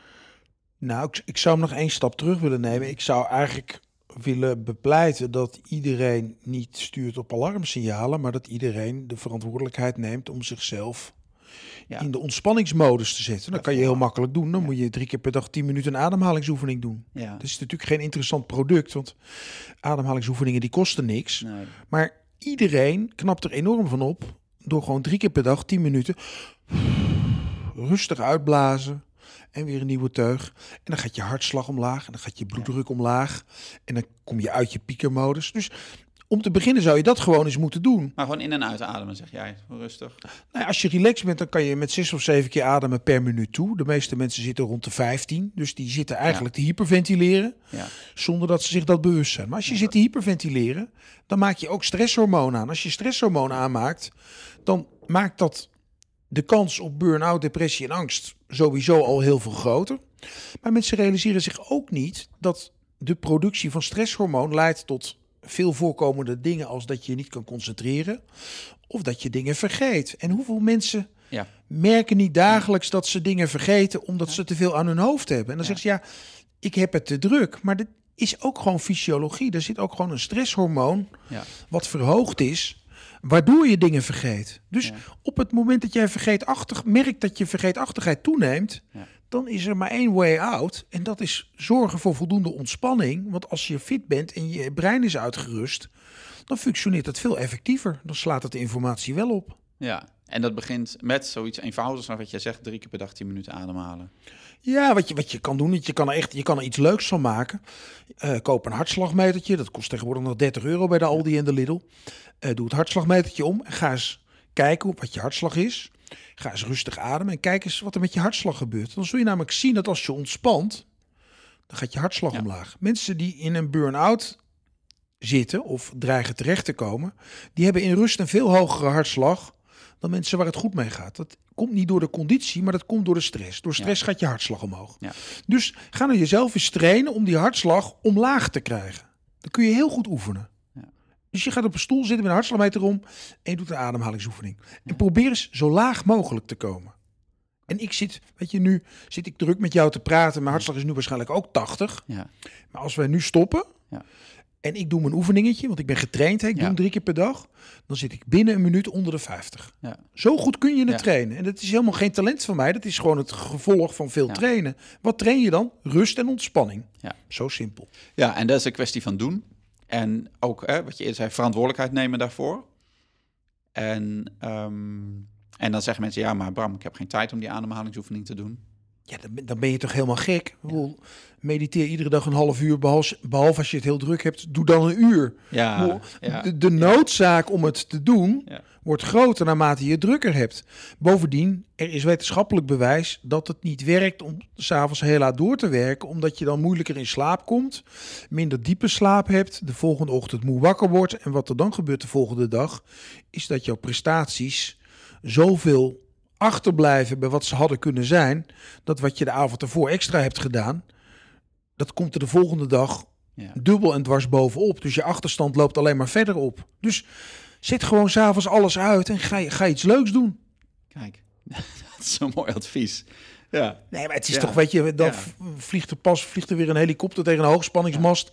[SPEAKER 2] Nou, ik, ik zou hem nog één stap terug willen nemen. Ik zou eigenlijk willen bepleiten dat iedereen niet stuurt op alarmsignalen, maar dat iedereen de verantwoordelijkheid neemt om zichzelf
[SPEAKER 1] Ja.
[SPEAKER 2] in de ontspanningsmodus te zetten. Dat kan je heel makkelijk doen. Dan moet je drie keer per dag tien minuten een ademhalingsoefening doen.
[SPEAKER 1] Ja,
[SPEAKER 2] Dat is natuurlijk geen interessant product, want ademhalingsoefeningen die kosten niks.
[SPEAKER 1] nee.
[SPEAKER 2] Maar iedereen knapt er enorm van op door gewoon drie keer per dag 10 minuten rustig uitblazen en weer een nieuwe teug. En dan gaat je hartslag omlaag en dan gaat je bloeddruk omlaag en dan kom je uit je piekermodus. Dus om te beginnen zou je dat gewoon eens moeten doen.
[SPEAKER 1] Maar gewoon in- en uitademen, zeg jij. Rustig.
[SPEAKER 2] Nou, ja, als je relaxed bent, dan kan je met zes of zeven keer ademen per minuut toe. De meeste mensen zitten rond de 15, dus die zitten eigenlijk te hyperventileren
[SPEAKER 1] Ja,
[SPEAKER 2] zonder dat ze zich dat bewust zijn. Maar als je zit te hyperventileren, dan maak je ook stresshormoon aan. Als je stresshormoon aanmaakt, dan maakt dat de kans op burn-out, depressie en angst sowieso al heel veel groter. Maar mensen realiseren zich ook niet dat de productie van stresshormoon leidt tot veel voorkomende dingen als dat je je niet kan concentreren of dat je dingen vergeet. En hoeveel mensen
[SPEAKER 1] ja,
[SPEAKER 2] merken niet dagelijks dat ze dingen vergeten omdat ze te veel aan hun hoofd hebben. En dan
[SPEAKER 1] Ja.
[SPEAKER 2] zegt ze ja, ik heb het te druk. Maar dit is ook gewoon fysiologie. Er zit ook gewoon een stresshormoon
[SPEAKER 1] ja.
[SPEAKER 2] wat verhoogd is, waardoor je dingen vergeet. Dus
[SPEAKER 1] Ja.
[SPEAKER 2] op het moment dat jij vergeetachtig merkt dat je vergeetachtigheid toeneemt,
[SPEAKER 1] Ja.
[SPEAKER 2] dan is er maar één way out. En dat is zorgen voor voldoende ontspanning. Want als je fit bent en je brein is uitgerust, dan functioneert het veel effectiever. Dan slaat het de informatie wel op.
[SPEAKER 1] Ja, en dat begint met zoiets eenvoudigs als wat jij zegt, drie keer per dag 10 minuten ademhalen.
[SPEAKER 2] Ja, wat je, wat je kan doen, is je kan er echt je kan er iets leuks van maken. Eh, koop een hartslagmetertje. Dat kost tegenwoordig nog 30 euro bij de Aldi en de Lidl. Eh, doe het hartslagmetertje om en ga eens kijken op wat je hartslag is. Ga eens rustig ademen en kijk eens wat er met je hartslag gebeurt. Dan zul je namelijk zien dat als je ontspant, dan gaat je hartslag
[SPEAKER 1] Ja.
[SPEAKER 2] omlaag. Mensen die in een burn-out zitten of dreigen terecht te komen, die hebben in rust een veel hogere hartslag dan mensen waar het goed mee gaat. Dat komt niet door de conditie, maar dat komt door de stress. Door stress gaat je hartslag omhoog.
[SPEAKER 1] Ja.
[SPEAKER 2] Dus ga naar jezelf eens trainen om die hartslag omlaag te krijgen. Dan kun je heel goed oefenen.
[SPEAKER 1] Ja.
[SPEAKER 2] Dus je gaat op een stoel zitten met een hartslagmeter om en je doet een ademhalingsoefening. En probeer eens zo laag mogelijk te komen. En ik zit, weet je, nu zit ik druk met jou te praten. Mijn hartslag is nu waarschijnlijk ook 80.
[SPEAKER 1] Ja,
[SPEAKER 2] Maar als wij nu stoppen
[SPEAKER 1] Ja.
[SPEAKER 2] En ik doe mijn oefeningetje, want ik ben getraind, hè, ik doe hem drie keer per dag, dan zit ik binnen een minuut onder de 50.
[SPEAKER 1] ja,
[SPEAKER 2] Zo goed kun je het
[SPEAKER 1] Ja.
[SPEAKER 2] trainen. En dat is helemaal geen talent van mij, dat is gewoon het gevolg van veel trainen. Wat train je dan? Rust en ontspanning.
[SPEAKER 1] Ja.
[SPEAKER 2] Zo simpel.
[SPEAKER 1] ja, en dat is een kwestie van doen. En ook, hè, wat je eerder zei, verantwoordelijkheid nemen daarvoor. En, ehm, en dan zeggen mensen, ja, maar Bram, ik heb geen tijd om die ademhalingsoefening te doen.
[SPEAKER 2] Ja, dan, ben- dan ben je toch helemaal gek. Bedoel, mediteer iedere dag een half uur, behalve, behalve als je het heel druk hebt, doe dan een uur.
[SPEAKER 1] Ja, ja,
[SPEAKER 2] De, de noodzaak om het te doen
[SPEAKER 1] Ja.
[SPEAKER 2] wordt groter naarmate je het drukker hebt. Bovendien, er is wetenschappelijk bewijs dat het niet werkt om s'avonds heel laat door te werken, omdat je dan moeilijker in slaap komt, minder diepe slaap hebt, de volgende ochtend moe wakker wordt. En wat er dan gebeurt de volgende dag, is dat jouw prestaties zoveel achterblijven bij wat ze hadden kunnen zijn, dat wat je de avond ervoor extra hebt gedaan, dat komt er de volgende dag
[SPEAKER 1] ja.
[SPEAKER 2] dubbel en dwars bovenop. Dus je achterstand loopt alleen maar verder op. Dus zet gewoon s'avonds alles uit en ga, ga iets leuks doen.
[SPEAKER 1] Kijk, dat is zo'n mooi advies. Ja,
[SPEAKER 2] Nee, maar het is
[SPEAKER 1] Ja.
[SPEAKER 2] toch, weet je, dan
[SPEAKER 1] Ja.
[SPEAKER 2] vliegt er pas vliegt er weer een helikopter tegen een hoogspanningsmast.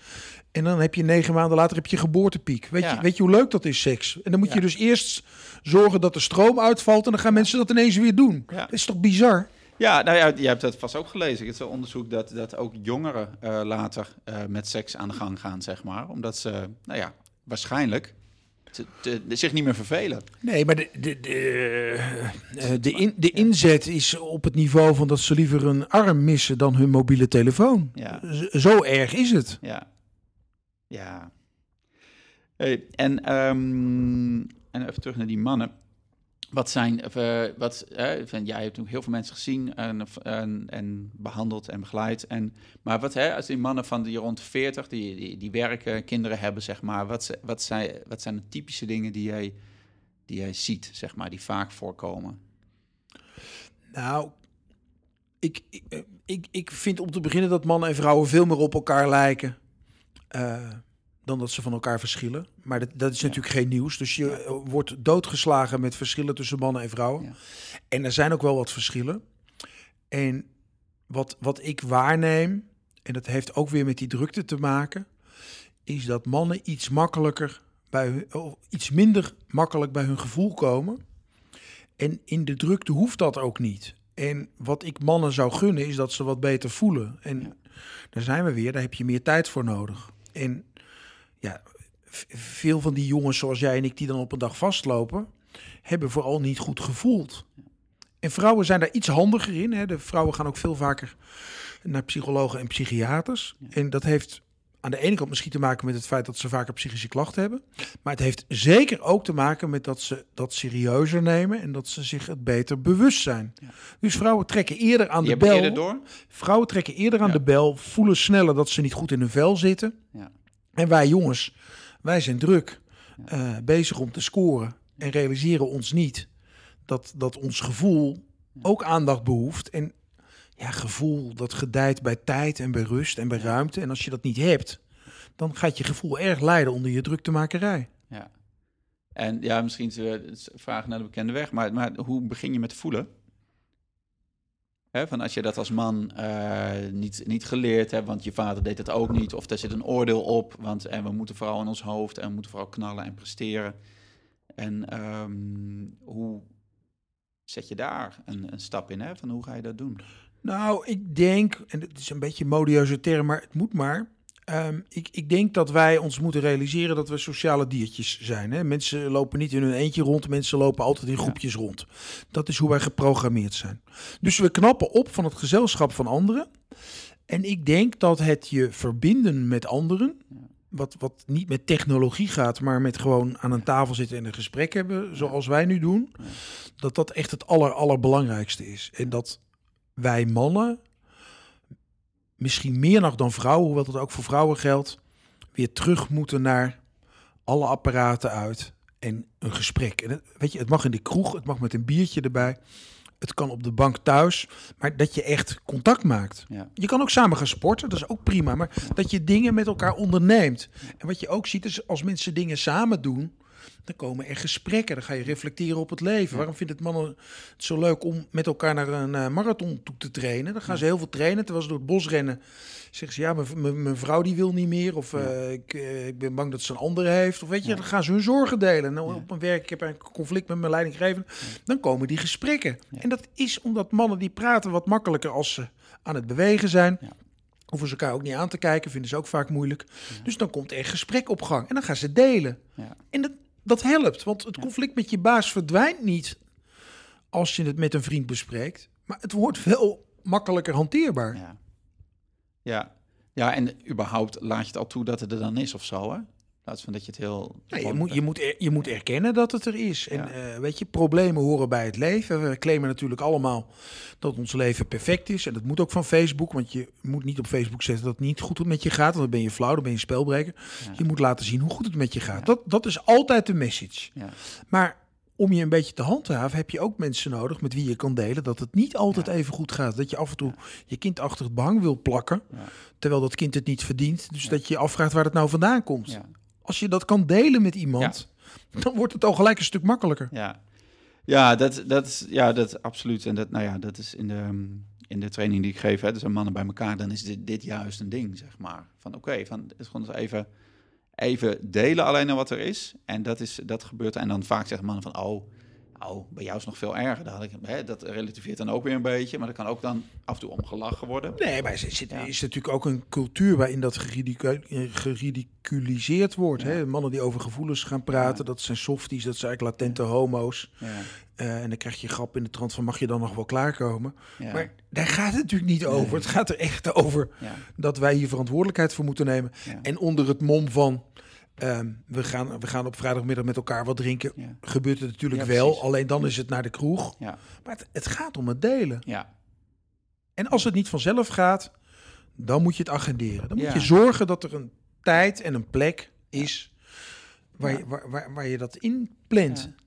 [SPEAKER 2] En dan heb je negen maanden later heb je geboortepiek. Weet,
[SPEAKER 1] Ja.
[SPEAKER 2] je, weet je hoe leuk dat is, seks? En dan moet je dus eerst zorgen dat de stroom uitvalt en dan gaan mensen dat ineens weer doen.
[SPEAKER 1] Ja.
[SPEAKER 2] Dat is toch bizar?
[SPEAKER 1] Ja, nou ja, je hebt dat vast ook gelezen. Het is een onderzoek dat, dat ook jongeren eh, later eh, met seks aan de gang gaan, zeg maar. Omdat ze, nou ja, waarschijnlijk te- te- zich niet meer vervelen.
[SPEAKER 2] Nee, maar de, de, de, eh, de, in, de inzet is op het niveau van dat ze liever een arm missen dan hun mobiele telefoon.
[SPEAKER 1] Ja.
[SPEAKER 2] Zo erg is het.
[SPEAKER 1] Ja. Ja. En, ehm, en even terug naar die mannen. Wat zijn, eh, wat, jij hebt ook heel veel mensen gezien en, en, en behandeld en begeleid. En, maar wat, hè, als die mannen van die rond de 40, die, die, die werken, kinderen hebben, zeg maar, wat, wat, zijn, wat zijn de typische dingen die jij, die jij ziet, zeg maar, die vaak voorkomen?
[SPEAKER 2] Nou, ik, ik, eh, ik, ik vind om te beginnen dat mannen en vrouwen veel meer op elkaar lijken. Eh, dan dat ze van elkaar verschillen. Maar dat, dat is natuurlijk geen nieuws. Dus je eh, wordt doodgeslagen met verschillen tussen mannen en vrouwen.
[SPEAKER 1] Ja.
[SPEAKER 2] En er zijn ook wel wat verschillen. En wat, wat ik waarneem, en dat heeft ook weer met die drukte te maken, is dat mannen iets makkelijker bij hun, of iets minder makkelijk bij hun gevoel komen. En in de drukte hoeft dat ook niet. En wat ik mannen zou gunnen, is dat ze wat beter voelen. En daar zijn we weer, daar heb je meer tijd voor nodig. En ja, veel van die jongens zoals jij en ik, die dan op een dag vastlopen, hebben vooral niet goed gevoeld. En vrouwen zijn daar iets handiger in. Hè. De vrouwen gaan ook veel vaker naar psychologen en psychiaters. En dat heeft aan de ene kant misschien te maken met het feit dat ze vaker psychische klachten hebben. Maar het heeft zeker ook te maken met dat ze dat serieuzer nemen en dat ze zich het beter bewust zijn.
[SPEAKER 1] Ja.
[SPEAKER 2] Dus vrouwen trekken eerder aan
[SPEAKER 1] Die
[SPEAKER 2] de bel.
[SPEAKER 1] eerder door.
[SPEAKER 2] Vrouwen trekken eerder aan
[SPEAKER 1] Ja.
[SPEAKER 2] de bel, voelen sneller dat ze niet goed in hun vel zitten.
[SPEAKER 1] Ja.
[SPEAKER 2] En wij jongens, wij zijn druk eh, bezig om te scoren en realiseren ons niet dat, dat ons gevoel ook aandacht behoeft. En ja, gevoel dat gedijt bij tijd en bij rust en bij ruimte. En als je dat niet hebt, dan gaat je gevoel erg lijden onder je druktemakerij.
[SPEAKER 1] Ja. En ja, misschien is het een vraag naar de bekende weg, maar, maar hoe begin je met voelen? Hè, van als je dat als man eh, niet, niet geleerd hebt, want je vader deed het ook niet, of er zit een oordeel op, want en we moeten vooral in ons hoofd en we moeten vooral knallen en presteren. En ehm, hoe zet je daar een, een stap in? Hè? Van hoe ga je dat doen?
[SPEAKER 2] Nou, ik denk, en het is een beetje een modieuze term, maar het moet maar. Ehm, ik, ik denk dat wij ons moeten realiseren dat we sociale diertjes zijn. Hè? Mensen lopen niet in hun eentje rond, mensen lopen altijd in groepjes rond. Dat is hoe wij geprogrammeerd zijn. Dus we knappen op van het gezelschap van anderen. En ik denk dat het je verbinden met anderen, wat, wat niet met technologie gaat, maar met gewoon aan een tafel zitten en een gesprek hebben, zoals wij nu doen, dat dat echt het aller, allerbelangrijkste is. En dat wij mannen, misschien meer nog dan vrouwen, hoewel dat ook voor vrouwen geldt, weer terug moeten naar alle apparaten uit en een gesprek. En het, weet je, het mag in de kroeg, het mag met een biertje erbij, het kan op de bank thuis, maar dat je echt contact maakt.
[SPEAKER 1] Ja.
[SPEAKER 2] Je kan ook samen gaan sporten, dat is ook prima, maar dat je dingen met elkaar onderneemt. En wat je ook ziet is als mensen dingen samen doen, dan komen er gesprekken. Dan ga je reflecteren op het leven. Waarom vindt het mannen het zo leuk om met elkaar naar een eh, marathon toe te trainen? Dan gaan ze heel veel trainen. Terwijl ze door het bos rennen, zeggen ze ja, mijn- vrouw die wil niet meer. Of eh, ik, eh, ik ben bang dat ze een andere heeft. Of weet je, dan gaan ze hun zorgen delen. Nou, op mijn werk, ik heb een conflict met mijn leidinggevende. Dan komen die gesprekken. En dat is omdat mannen die praten wat makkelijker als ze aan het bewegen zijn. Hoeven ze elkaar ook niet aan te kijken, vinden ze ook vaak moeilijk. Dus dan komt er gesprek op gang en dan gaan ze delen.
[SPEAKER 1] Ja.
[SPEAKER 2] En dat, dat helpt, want het conflict met je baas verdwijnt niet als je het met een vriend bespreekt. Maar het wordt wel makkelijker hanteerbaar.
[SPEAKER 1] Ja. Ja. ja, en überhaupt laat je het al toe dat het er dan is of zo, hè? Plaats van dat je het heel...
[SPEAKER 2] Nee, je, moet, je, moet er, je moet erkennen dat het er is. En
[SPEAKER 1] Ja.
[SPEAKER 2] eh, weet je, problemen horen bij het leven. We claimen natuurlijk allemaal dat ons leven perfect is. En dat moet ook van Facebook. Want je moet niet op Facebook zetten dat het niet goed met je gaat. Want dan ben je flauw, dan ben je spelbreker.
[SPEAKER 1] Ja.
[SPEAKER 2] Je moet laten zien hoe goed het met je gaat. Dat, dat is altijd de message.
[SPEAKER 1] Ja.
[SPEAKER 2] Maar om je een beetje te handhaven, heb je ook mensen nodig met wie je kan delen dat het niet altijd
[SPEAKER 1] Ja.
[SPEAKER 2] even goed gaat. Dat je af en toe je kind achter het behang wil plakken,
[SPEAKER 1] Ja.
[SPEAKER 2] terwijl dat kind het niet verdient. Dus dat je je afvraagt waar het nou vandaan komt. Als je dat kan delen met iemand, dan wordt het al gelijk een stuk makkelijker.
[SPEAKER 1] Ja, ja, dat, dat is ja, dat absoluut. En dat, nou ja, dat is in de, in de training die ik geef. Hè, dus zijn mannen bij elkaar, dan is dit, dit juist een ding, zeg maar. Van oké, van het gewoon eens even, even delen alleen al wat er is. En dat, is, dat gebeurt. En dan vaak zeggen mannen van, oh, oh, bij jou is het nog veel erger. Dat, had ik, hè, dat relativeert dan ook weer een beetje. Maar dat kan ook dan af en toe om gelachen worden.
[SPEAKER 2] Nee, maar er
[SPEAKER 1] Ja.
[SPEAKER 2] is natuurlijk ook een cultuur waarin dat geridicu- eh, geridiculiseerd wordt.
[SPEAKER 1] Ja.
[SPEAKER 2] Hè? Mannen die over gevoelens gaan praten, dat zijn softies, dat zijn eigenlijk latente homo's.
[SPEAKER 1] Ja,
[SPEAKER 2] Eh, en dan krijg je grap in de trant van mag je dan nog wel klaarkomen. Maar daar gaat het natuurlijk niet over. Het gaat er echt over dat wij hier verantwoordelijkheid voor moeten nemen. En onder het mom van ehm, we, gaan, we gaan op vrijdagmiddag met elkaar wat drinken,
[SPEAKER 1] ja,
[SPEAKER 2] gebeurt het natuurlijk
[SPEAKER 1] Ja,
[SPEAKER 2] wel. Alleen dan is het naar de kroeg.
[SPEAKER 1] ja,
[SPEAKER 2] Maar het, het gaat om het delen.
[SPEAKER 1] ja,
[SPEAKER 2] En als het niet vanzelf gaat, dan moet je het agenderen. Dan moet je zorgen dat er een tijd en een plek is waar, je, waar, waar, waar je dat in plant.
[SPEAKER 1] Ja.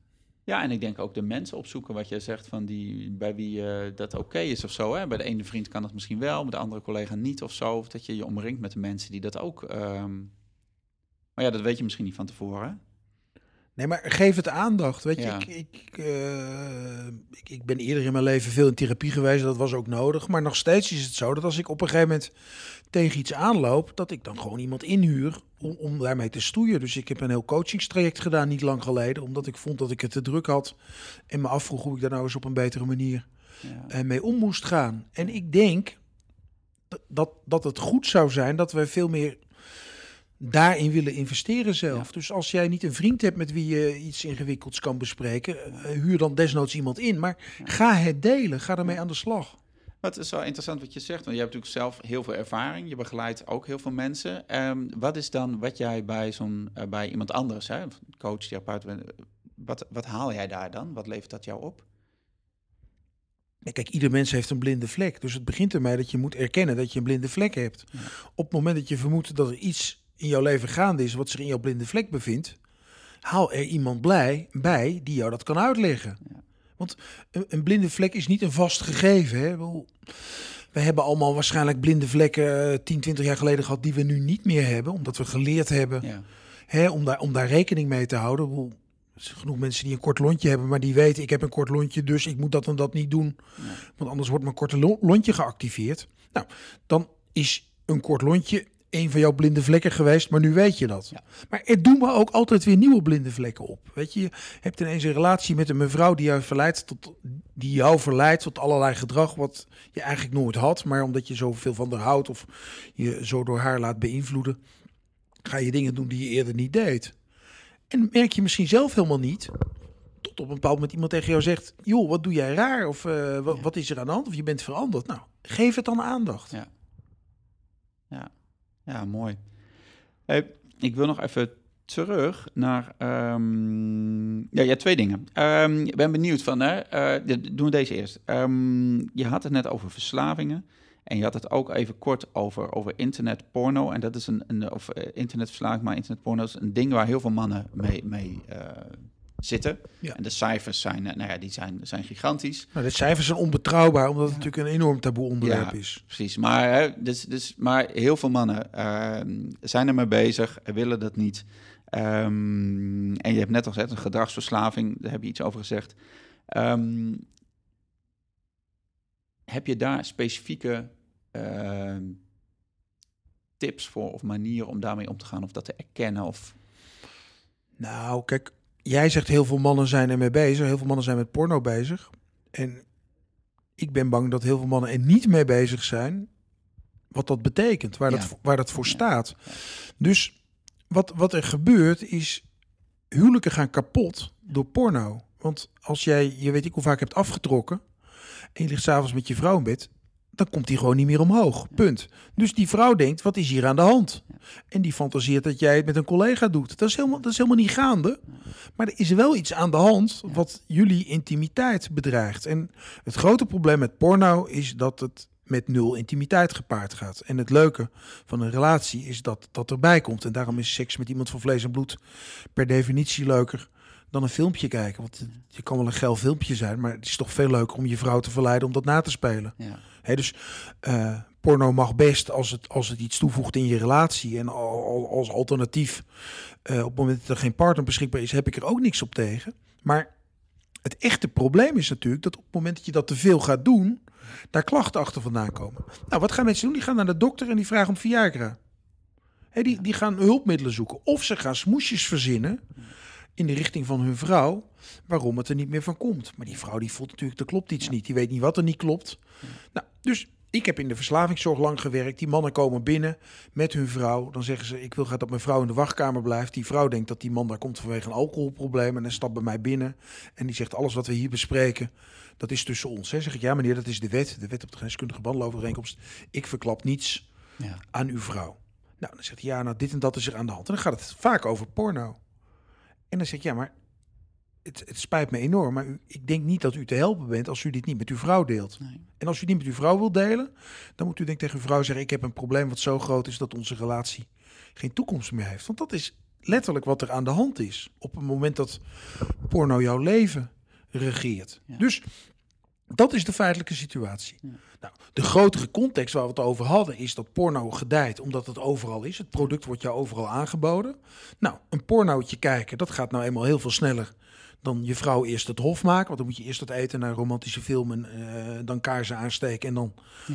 [SPEAKER 1] Ja, en ik denk ook de mensen opzoeken, wat jij zegt, van die, bij wie eh, dat oké is of zo. Hè? Bij de ene vriend kan dat misschien wel, bij de andere collega niet of zo. Of dat je je omringt met de mensen die dat ook, ehm, Maar ja, dat weet je misschien niet van tevoren.
[SPEAKER 2] Nee, maar geef het aandacht. Weet je,
[SPEAKER 1] Ja.
[SPEAKER 2] ik, ik, eh, ik, ik ben eerder in mijn leven veel in therapie geweest. Dat was ook nodig. Maar nog steeds is het zo dat als ik op een gegeven moment tegen iets aanloop, dat ik dan gewoon iemand inhuur om, om daarmee te stoeien. Dus ik heb een heel coachingstraject gedaan niet lang geleden, omdat ik vond dat ik het te druk had en me afvroeg hoe ik daar nou eens op een betere manier
[SPEAKER 1] Ja.
[SPEAKER 2] eh, mee om moest gaan. En ik denk dat, dat, dat het goed zou zijn dat we veel meer daarin willen investeren zelf. Dus als jij niet een vriend hebt met wie je iets ingewikkelds kan bespreken, eh, huur dan desnoods iemand in. Maar ga het delen, ga ermee aan de slag.
[SPEAKER 1] Wat is wel interessant wat je zegt, want je hebt natuurlijk zelf heel veel ervaring. Je begeleidt ook heel veel mensen. Ehm, wat is dan wat jij bij, zo'n, eh, bij iemand anders, hè, coach, therapeut, eh, wat, wat haal jij daar dan? Wat levert dat jou op?
[SPEAKER 2] Kijk, ieder mens heeft een blinde vlek. Dus het begint ermee dat je moet erkennen dat je een blinde vlek hebt.
[SPEAKER 1] Ja.
[SPEAKER 2] Op het moment dat je vermoedt dat er iets in jouw leven gaande is wat zich in jouw blinde vlek bevindt, haal er iemand blij bij die jou dat kan uitleggen.
[SPEAKER 1] Ja.
[SPEAKER 2] Want een, een blinde vlek is niet een vast gegeven. Hè? We hebben allemaal waarschijnlijk blinde vlekken eh, 10, 20 jaar geleden gehad die we nu niet meer hebben, omdat we geleerd hebben
[SPEAKER 1] Ja.
[SPEAKER 2] hè, om, daar, om daar rekening mee te houden. Er zijn genoeg mensen die een kort lontje hebben, maar die weten ik heb een kort lontje, dus ik moet dat en dat niet doen.
[SPEAKER 1] Ja.
[SPEAKER 2] Want anders wordt mijn korte lo- lontje geactiveerd. Nou, dan is een kort lontje een van jouw blinde vlekken geweest, maar nu weet je dat.
[SPEAKER 1] Ja.
[SPEAKER 2] Maar er doen we ook altijd weer nieuwe blinde vlekken op. Weet je, je hebt ineens een relatie met een mevrouw die jou verleidt tot, die jou verleidt tot allerlei gedrag wat je eigenlijk nooit had, maar omdat je zoveel van haar houdt of je zo door haar laat beïnvloeden, ga je dingen doen die je eerder niet deed. En merk je misschien zelf helemaal niet, tot op een bepaald moment iemand tegen jou zegt: joh, wat doe jij raar? Of eh, wat,
[SPEAKER 1] Ja.
[SPEAKER 2] wat is er aan de hand? Of je bent veranderd. Nou, geef het dan aandacht.
[SPEAKER 1] Ja. Ja, ja mooi. Hey, ik wil nog even terug naar... ehm, ja, ja, twee dingen. Ehm, ik ben benieuwd van... Eh, doen we deze eerst. Ehm, je had het net over verslavingen. En je had het ook even kort over, over internetporno. En dat is een... een of eh, internetverslaving, maar internetporno is een ding waar heel veel mannen mee, mee eh, zitten.
[SPEAKER 2] Ja.
[SPEAKER 1] En de cijfers zijn, eh, nou ja, die zijn, zijn gigantisch.
[SPEAKER 2] Nou, de cijfers zijn onbetrouwbaar, omdat het natuurlijk een enorm taboe onderwerp
[SPEAKER 1] Ja.
[SPEAKER 2] is.
[SPEAKER 1] Precies, maar, hè, dus, dus, maar heel veel mannen ehm, zijn ermee bezig, willen dat niet. Ehm, en je hebt net al gezegd, een gedragsverslaving, daar heb je iets over gezegd. Ehm, heb je daar specifieke tips voor of manieren om daarmee om te gaan of dat te erkennen? Of,
[SPEAKER 2] Nou, kijk, jij zegt heel veel mannen zijn ermee bezig. Heel veel mannen zijn met porno bezig. En ik ben bang dat heel veel mannen er niet mee bezig zijn. Wat dat betekent, waar,
[SPEAKER 1] Ja.
[SPEAKER 2] dat, waar dat voor staat. Dus wat, wat er gebeurt is, huwelijken gaan kapot door porno. Want als jij, je weet ik hoe vaak hebt afgetrokken... en je ligt s'avonds met je vrouw in bed... dan komt die gewoon niet meer omhoog, punt. Dus die vrouw denkt, wat is hier aan de hand? En die fantaseert dat jij het met een collega doet. Dat is helemaal, dat is helemaal niet gaande. Maar er is wel iets aan de hand wat jullie intimiteit bedreigt. En het grote probleem met porno is dat het met nul intimiteit gepaard gaat. En het leuke van een relatie is dat dat erbij komt. En daarom is seks met iemand van vlees en bloed per definitie leuker dan een filmpje kijken. Want je kan wel een geil filmpje zijn, maar het is toch veel leuker om je vrouw te verleiden om dat na te spelen.
[SPEAKER 1] ja.
[SPEAKER 2] Dus eh, porno mag best als het, als het iets toevoegt in je relatie. En al, al- als alternatief, eh, op het moment dat er geen partner beschikbaar is, heb ik er ook niks op tegen. Maar het echte probleem is natuurlijk dat op het moment dat je dat te veel gaat doen, daar klachten achter vandaan komen. Nou, wat gaan mensen doen? Die gaan naar de dokter en die vragen om Viagra. Hè, die, die gaan hulpmiddelen zoeken. Of ze gaan smoesjes verzinnen in de richting van hun vrouw, waarom het er niet meer van komt. Maar die vrouw die voelt natuurlijk, er klopt iets niet. Die weet niet wat er niet klopt. Nou, dus ik heb in de verslavingszorg lang gewerkt. Die mannen komen binnen met hun vrouw. Dan zeggen ze, ik wil graag dat mijn vrouw in de wachtkamer blijft. Die vrouw denkt dat die man daar komt vanwege een alcoholprobleem. En dan stapt bij mij binnen. En die zegt, alles wat we hier bespreken, dat is tussen ons. Hè. Zeg ik, ja meneer, dat is de wet. De wet op de geneeskundige wandelovereenkomst. Ik verklap niets
[SPEAKER 1] Ja.
[SPEAKER 2] aan uw vrouw. Nou, dan zegt hij, ja, nou, dit en dat is er aan de hand. En dan gaat het vaak over porno. En dan zeg ik, ja, maar het, het spijt me enorm, maar u, ik denk niet dat u te helpen bent als u dit niet met uw vrouw deelt.
[SPEAKER 1] Nee.
[SPEAKER 2] En als u niet met uw vrouw wilt delen, dan moet u denk ik tegen uw vrouw zeggen, ik heb een probleem wat zo groot is dat onze relatie geen toekomst meer heeft. Want dat is letterlijk wat er aan de hand is op het moment dat porno jouw leven regeert.
[SPEAKER 1] Ja.
[SPEAKER 2] Dus Dat is de feitelijke situatie. Nou, de grotere context waar we het over hadden is dat porno gedijt omdat het overal is. Het product wordt jou overal aangeboden. Nou, een pornootje kijken, dat gaat nou eenmaal heel veel sneller dan je vrouw eerst het hof maken. Want dan moet je eerst het eten naar romantische filmen, uh, dan kaarsen aansteken en dan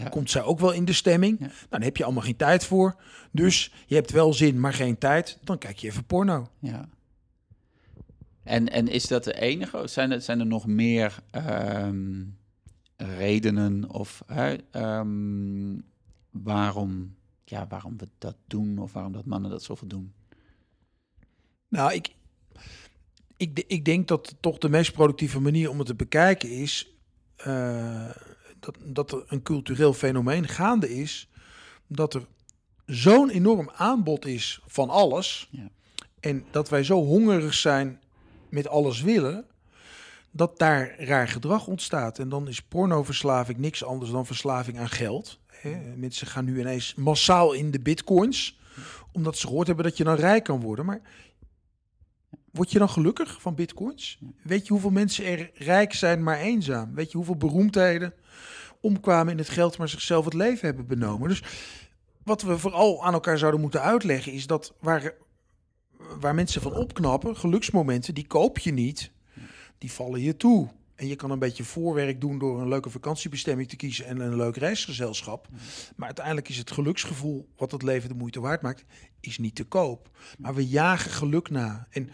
[SPEAKER 2] komt zij ook wel in de stemming. Nou, dan heb je allemaal geen tijd voor. Dus je hebt wel zin, maar geen tijd. Dan kijk je even porno.
[SPEAKER 1] Ja. En, en is dat de enige? Zijn er, zijn er nog meer ehm, redenen of um, waarom, ja, waarom we dat doen of waarom dat mannen dat zoveel doen?
[SPEAKER 2] Nou, ik, ik, ik denk dat toch de meest productieve manier om het te bekijken is uh, dat, dat er een cultureel fenomeen gaande is. Dat er zo'n enorm aanbod is van alles. Ja. En dat wij zo hongerig zijn met alles willen. Dat daar raar gedrag ontstaat. En dan is pornoverslaving niks anders dan verslaving aan geld. Hè. Mensen gaan nu ineens massaal in de bitcoins. Omdat ze gehoord hebben dat je dan rijk kan worden. Maar Word je dan gelukkig van bitcoins? Weet je hoeveel mensen er rijk zijn, maar eenzaam? Weet je hoeveel beroemdheden omkwamen in het geld, maar zichzelf het leven hebben benomen? Dus wat we vooral aan elkaar zouden moeten uitleggen is dat waar, waar mensen van opknappen, geluksmomenten, die koop je niet. Die vallen je toe. En je kan een beetje voorwerk doen door een leuke vakantiebestemming te kiezen en een leuk reisgezelschap. Maar uiteindelijk is het geluksgevoel wat het leven de moeite waard maakt, is niet te koop. Maar we jagen geluk na. En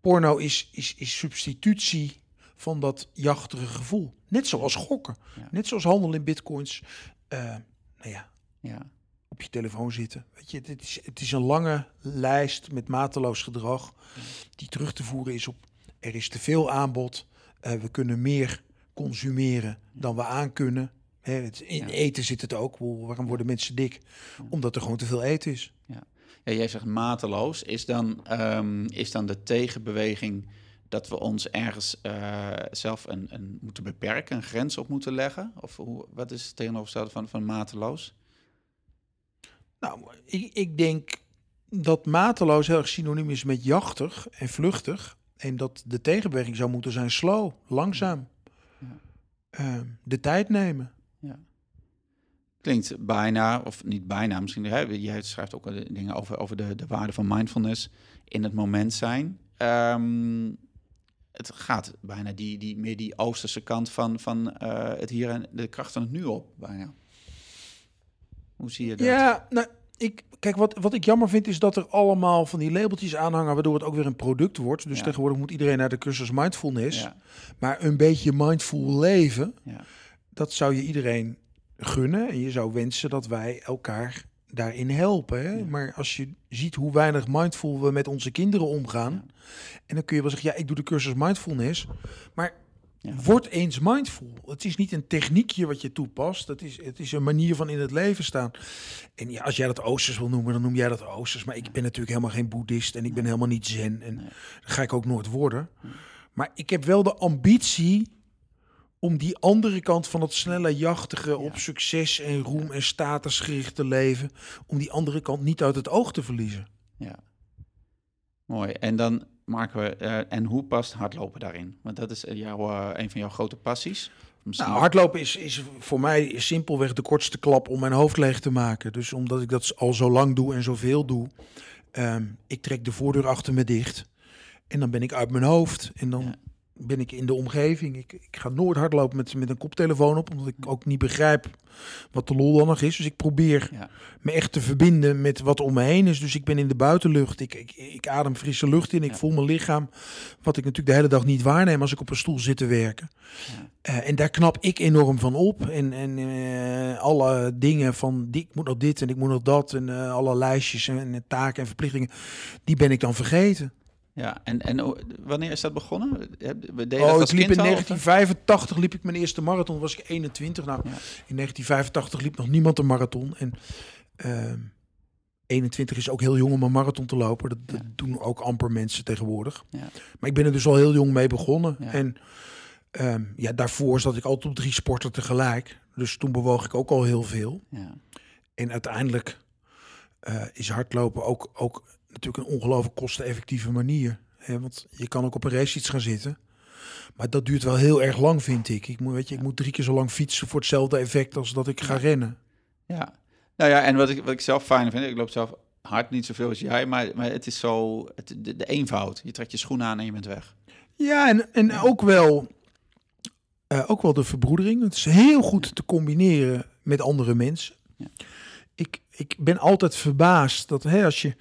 [SPEAKER 2] porno is, is, is substitutie van dat jachtige gevoel. Net zoals gokken. Net zoals handel in bitcoins. Uh, nou ja, ja, op je telefoon zitten. Weet je, het is, het is een lange lijst met mateloos gedrag die terug te voeren is op er is te veel aanbod. Uh, we kunnen meer consumeren dan we aan kunnen. in eten zit het ook. Waarom worden mensen dik? Omdat er gewoon te veel eten is.
[SPEAKER 1] Ja. Ja, jij zegt mateloos. Is dan, um, is dan de tegenbeweging dat we ons ergens uh, zelf een, een, moeten beperken, een grens op moeten leggen? Of hoe, wat is het tegenovergestelde van, van mateloos?
[SPEAKER 2] Nou, ik, ik denk dat mateloos heel erg synoniem is met jachtig en vluchtig. En dat de tegenbeweging zou moeten zijn slow, langzaam. Ja. Uh, de tijd nemen. Ja.
[SPEAKER 1] Klinkt bijna, of niet bijna, misschien. Hè, jij schrijft ook dingen over, over de, de waarde van mindfulness in het moment zijn. Um, het gaat bijna die, die, meer die oosterse kant van, van uh, het hier en de kracht van het nu op. Bijna. Hoe zie je dat?
[SPEAKER 2] Ja, nou, ik, kijk, wat, wat ik jammer vind is dat er allemaal van die labeltjes aanhangen, waardoor het ook weer een product wordt. Dus tegenwoordig moet iedereen naar de cursus mindfulness. Ja. Maar een beetje mindful leven, ja. dat zou je iedereen gunnen. En je zou wensen dat wij elkaar daarin helpen. Hè? Maar als je ziet hoe weinig mindful we met onze kinderen omgaan. En dan kun je wel zeggen, ja, ik doe de cursus mindfulness. Maar ja. word eens mindful. Het is niet een techniekje wat je toepast. Het is, het is een manier van in het leven staan. En ja, als jij dat Oosters wil noemen, dan noem jij dat Oosters. Maar ik ben natuurlijk helemaal geen boeddhist en ik ben helemaal niet zen. En dat ga ik ook nooit worden. Maar ik heb wel de ambitie om die andere kant van het snelle, jachtige, op succes en roem en status gerichte leven, om die andere kant niet uit het oog te verliezen.
[SPEAKER 1] Ja. Mooi. En dan maken we, uh, en hoe past hardlopen daarin? Want dat is jouw, uh, een van jouw grote passies.
[SPEAKER 2] Nou, hardlopen is, is voor mij simpelweg de kortste klap om mijn hoofd leeg te maken. Dus omdat ik dat al zo lang doe en zoveel doe, um, ik trek de voordeur achter me dicht. En dan ben ik uit mijn hoofd. En dan ben ik in de omgeving. Ik, ik ga nooit hardlopen met, met een koptelefoon op, omdat ik ook niet begrijp wat de lol dan nog is. Dus ik probeer me echt te verbinden met wat om me heen is. Dus ik ben in de buitenlucht. Ik, ik, ik adem frisse lucht in. Ik voel mijn lichaam, wat ik natuurlijk de hele dag niet waarneem als ik op een stoel zit te werken. Ja. Uh, en daar knap ik enorm van op. En, en uh, alle dingen van, die, ik moet nog dit en ik moet nog dat. En uh, alle lijstjes en, en taken en verplichtingen, die ben ik dan vergeten.
[SPEAKER 1] Ja, en, en wanneer is dat begonnen?
[SPEAKER 2] We deden oh, ik liep in 1985 liep ik mijn eerste marathon, was ik 21. Nou, in 1985 liep nog niemand een marathon. En uh, ehm, 21 is ook heel jong om een marathon te lopen. Dat, dat doen ook amper mensen tegenwoordig. Ja. Maar ik ben er dus al heel jong mee begonnen. En um, ja, daarvoor zat ik altijd op drie sporten tegelijk. Dus toen bewoog ik ook al heel veel. En uiteindelijk uh, is hardlopen ook, ook natuurlijk een ongelooflijk kosteneffectieve manier. Hè? Want je kan ook op een race iets gaan zitten. Maar dat duurt wel heel erg lang, vind ik. Ik moet, weet je, ik moet drie keer zo lang fietsen voor hetzelfde effect als dat ik ga rennen.
[SPEAKER 1] Ja. Nou ja, en wat ik, wat ik zelf fijn vind, ik loop zelf hard niet zoveel als jij, maar, maar het is zo, het, de, de eenvoud. Je trekt je schoenen aan en je bent weg.
[SPEAKER 2] Ja, en, en ook, wel, eh, ook wel de verbroedering. Het is heel goed te combineren met andere mensen.
[SPEAKER 1] Ja.
[SPEAKER 2] Ik, ik ben altijd verbaasd dat hè, als je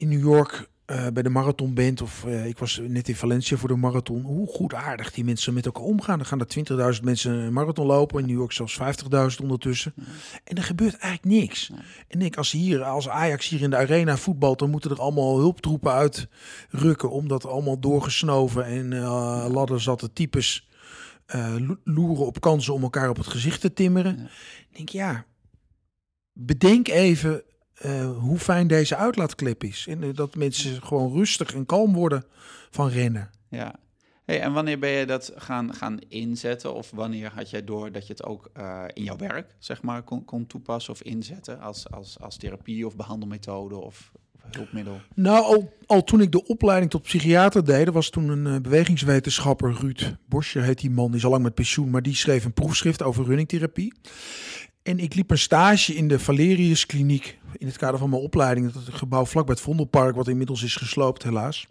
[SPEAKER 2] in New York eh, bij de marathon bent, of eh, ik was net in Valencia voor de marathon, hoe goed aardig die mensen met elkaar omgaan. Dan gaan er 20.000 mensen een marathon lopen, in New York zelfs 50.000 ondertussen. En er gebeurt eigenlijk niks. En ik, als hier, als Ajax hier in de arena voetbalt, dan moeten er allemaal hulptroepen uitrukken, omdat allemaal doorgesnoven en uh, ladder zatte types eh, lo- loeren op kansen om elkaar op het gezicht te timmeren. Ik denk, ja, bedenk even eh, hoe fijn deze uitlaatklep is. En dat mensen gewoon rustig en kalm worden van rennen.
[SPEAKER 1] Ja. Hey, en wanneer ben je dat gaan, gaan inzetten? Of wanneer had jij door dat je het ook eh, in jouw werk, zeg maar, kon, kon toepassen of inzetten als, als, als therapie of behandelmethode of, of hulpmiddel?
[SPEAKER 2] Nou, al, al toen ik de opleiding tot psychiater deed, er was toen een eh, bewegingswetenschapper, Ruud Bosje heet die man, die is al lang met pensioen, maar die schreef een proefschrift over runningtherapie. En ik liep een stage in de Valerius Kliniek in het kader van mijn opleiding. Dat gebouw vlak bij het Vondelpark, wat inmiddels is gesloopt helaas.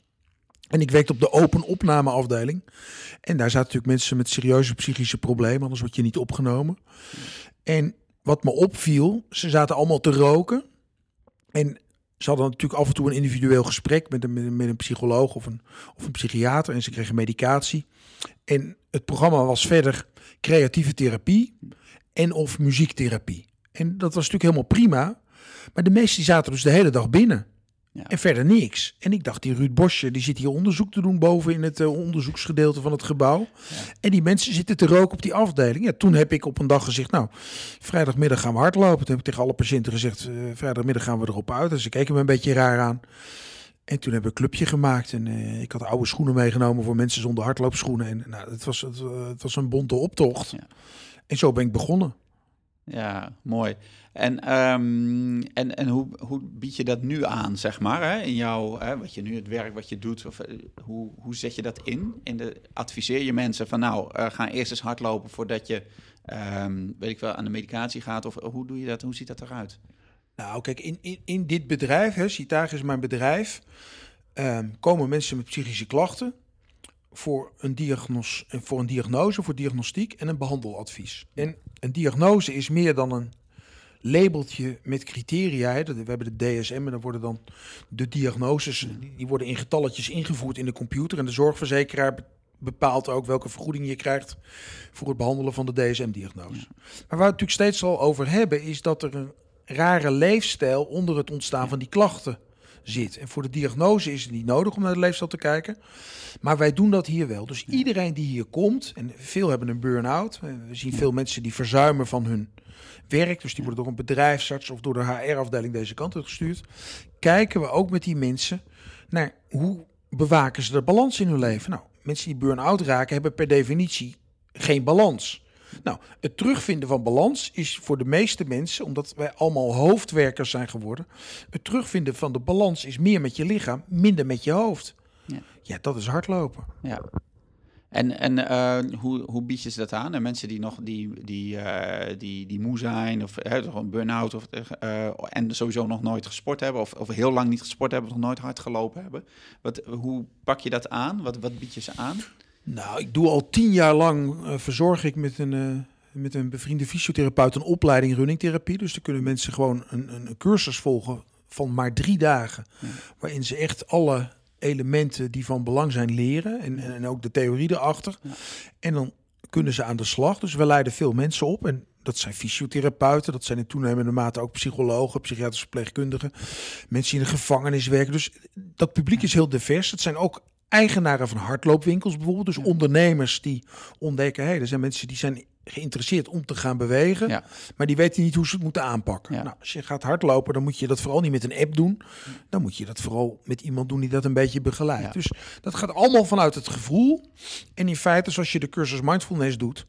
[SPEAKER 2] En ik werkte op de open opnameafdeling. En daar zaten natuurlijk mensen met serieuze psychische problemen, anders word je niet opgenomen. En wat me opviel, ze zaten allemaal te roken. En ze hadden natuurlijk af en toe een individueel gesprek met een, met een, met een psycholoog of een, of een psychiater. En ze kregen medicatie. En het programma was verder creatieve therapie en of muziektherapie. En dat was natuurlijk helemaal prima. Maar de meesten die zaten dus de hele dag binnen.
[SPEAKER 1] Ja.
[SPEAKER 2] En verder niks. En ik dacht, die Ruud Bosje, die zit hier onderzoek te doen boven in het eh, onderzoeksgedeelte van het gebouw. En die mensen zitten te roken op die afdeling. Ja, toen heb ik op een dag gezegd, nou, vrijdagmiddag gaan we hardlopen. Toen heb ik tegen alle patiënten gezegd, eh, vrijdagmiddag gaan we erop uit. Dus ze keken me een beetje raar aan. En toen hebben we een clubje gemaakt. En eh, ik had oude schoenen meegenomen voor mensen zonder hardloopschoenen. En nou, het, was, het, het was een bonte optocht.
[SPEAKER 1] Ja.
[SPEAKER 2] En zo ben ik begonnen.
[SPEAKER 1] Ja, mooi. En, ehm, en, en hoe, hoe bied je dat nu aan, zeg maar, hè? in jouw, hè, wat je nu, het werk wat je doet, of, eh, hoe, hoe zet je dat in? in de, adviseer je mensen van, nou, eh, ga eerst eens hardlopen voordat je, ehm, weet ik wel, aan de medicatie gaat? Of hoe doe je dat? Hoe ziet dat eruit?
[SPEAKER 2] Nou, kijk, in, in, in dit bedrijf, hè, Citaag is mijn bedrijf, ehm, komen mensen met psychische klachten voor een, diagnos, eh, voor een diagnose, voor diagnostiek en een behandeladvies. En een diagnose is meer dan een labeltje met criteria. Hè. We hebben de DSM en dan worden dan de diagnoses, die- worden in getalletjes ingevoerd in de computer. En de zorgverzekeraar be- bepaalt ook welke vergoeding je krijgt voor het behandelen van de DSM-diagnose. Maar waar we het natuurlijk steeds al over hebben, is dat er een rare leefstijl onder het ontstaan van die klachten zit. En voor de diagnose is het niet nodig om naar de leefstijl te kijken. Maar wij doen dat hier wel. Dus iedereen die hier komt, en veel hebben een burn-out. We zien veel mensen die verzuimen van hun werk. Dus die worden door een bedrijfsarts of door de HR-afdeling deze kant op gestuurd. Kijken we ook met die mensen naar hoe bewaken ze de balans in hun leven. Nou, mensen die burn-out raken hebben per definitie geen balans. Nou, het terugvinden van balans is voor de meeste mensen, omdat wij allemaal hoofdwerkers zijn geworden, het terugvinden van de balans is meer met je lichaam, minder met je hoofd.
[SPEAKER 1] Ja.
[SPEAKER 2] Ja, dat is hardlopen.
[SPEAKER 1] Ja. En, en eh, hoe, hoe bied je ze dat aan? En mensen die nog die, die, eh, die, die moe zijn, of toch een burn-out, of, eh, en sowieso nog nooit gesport hebben, of, of heel lang niet gesport hebben, of nog nooit hard gelopen hebben. Wat, hoe pak je dat aan? Wat, wat bied je ze aan?
[SPEAKER 2] Nou, ik doe al tien jaar lang, eh, verzorg ik met een, eh, met een bevriende fysiotherapeut een opleiding runningtherapie. Dus dan kunnen mensen gewoon een, een, een cursus volgen van maar drie dagen.
[SPEAKER 1] Ja.
[SPEAKER 2] Waarin ze echt alle elementen die van belang zijn leren. En, en ook de theorie erachter.
[SPEAKER 1] Ja.
[SPEAKER 2] En dan kunnen ze aan de slag. Dus we leiden veel mensen op. En dat zijn fysiotherapeuten, dat zijn in toenemende mate ook psychologen, psychiatrische verpleegkundigen, mensen die in de gevangenis werken. Dus dat publiek is heel divers. Het zijn ook eigenaren van hardloopwinkels bijvoorbeeld. Dus
[SPEAKER 1] Ja.
[SPEAKER 2] ondernemers die ontdekken, hé, er zijn mensen die zijn geïnteresseerd om te gaan bewegen,
[SPEAKER 1] Ja.
[SPEAKER 2] maar die weten niet hoe ze het moeten aanpakken.
[SPEAKER 1] Ja.
[SPEAKER 2] Nou, als je gaat hardlopen, dan moet je dat vooral niet met een app doen. Dan moet je dat vooral met iemand doen die dat een beetje begeleidt. Dus dat gaat allemaal vanuit het gevoel. En in feite, zoals je de cursus mindfulness doet,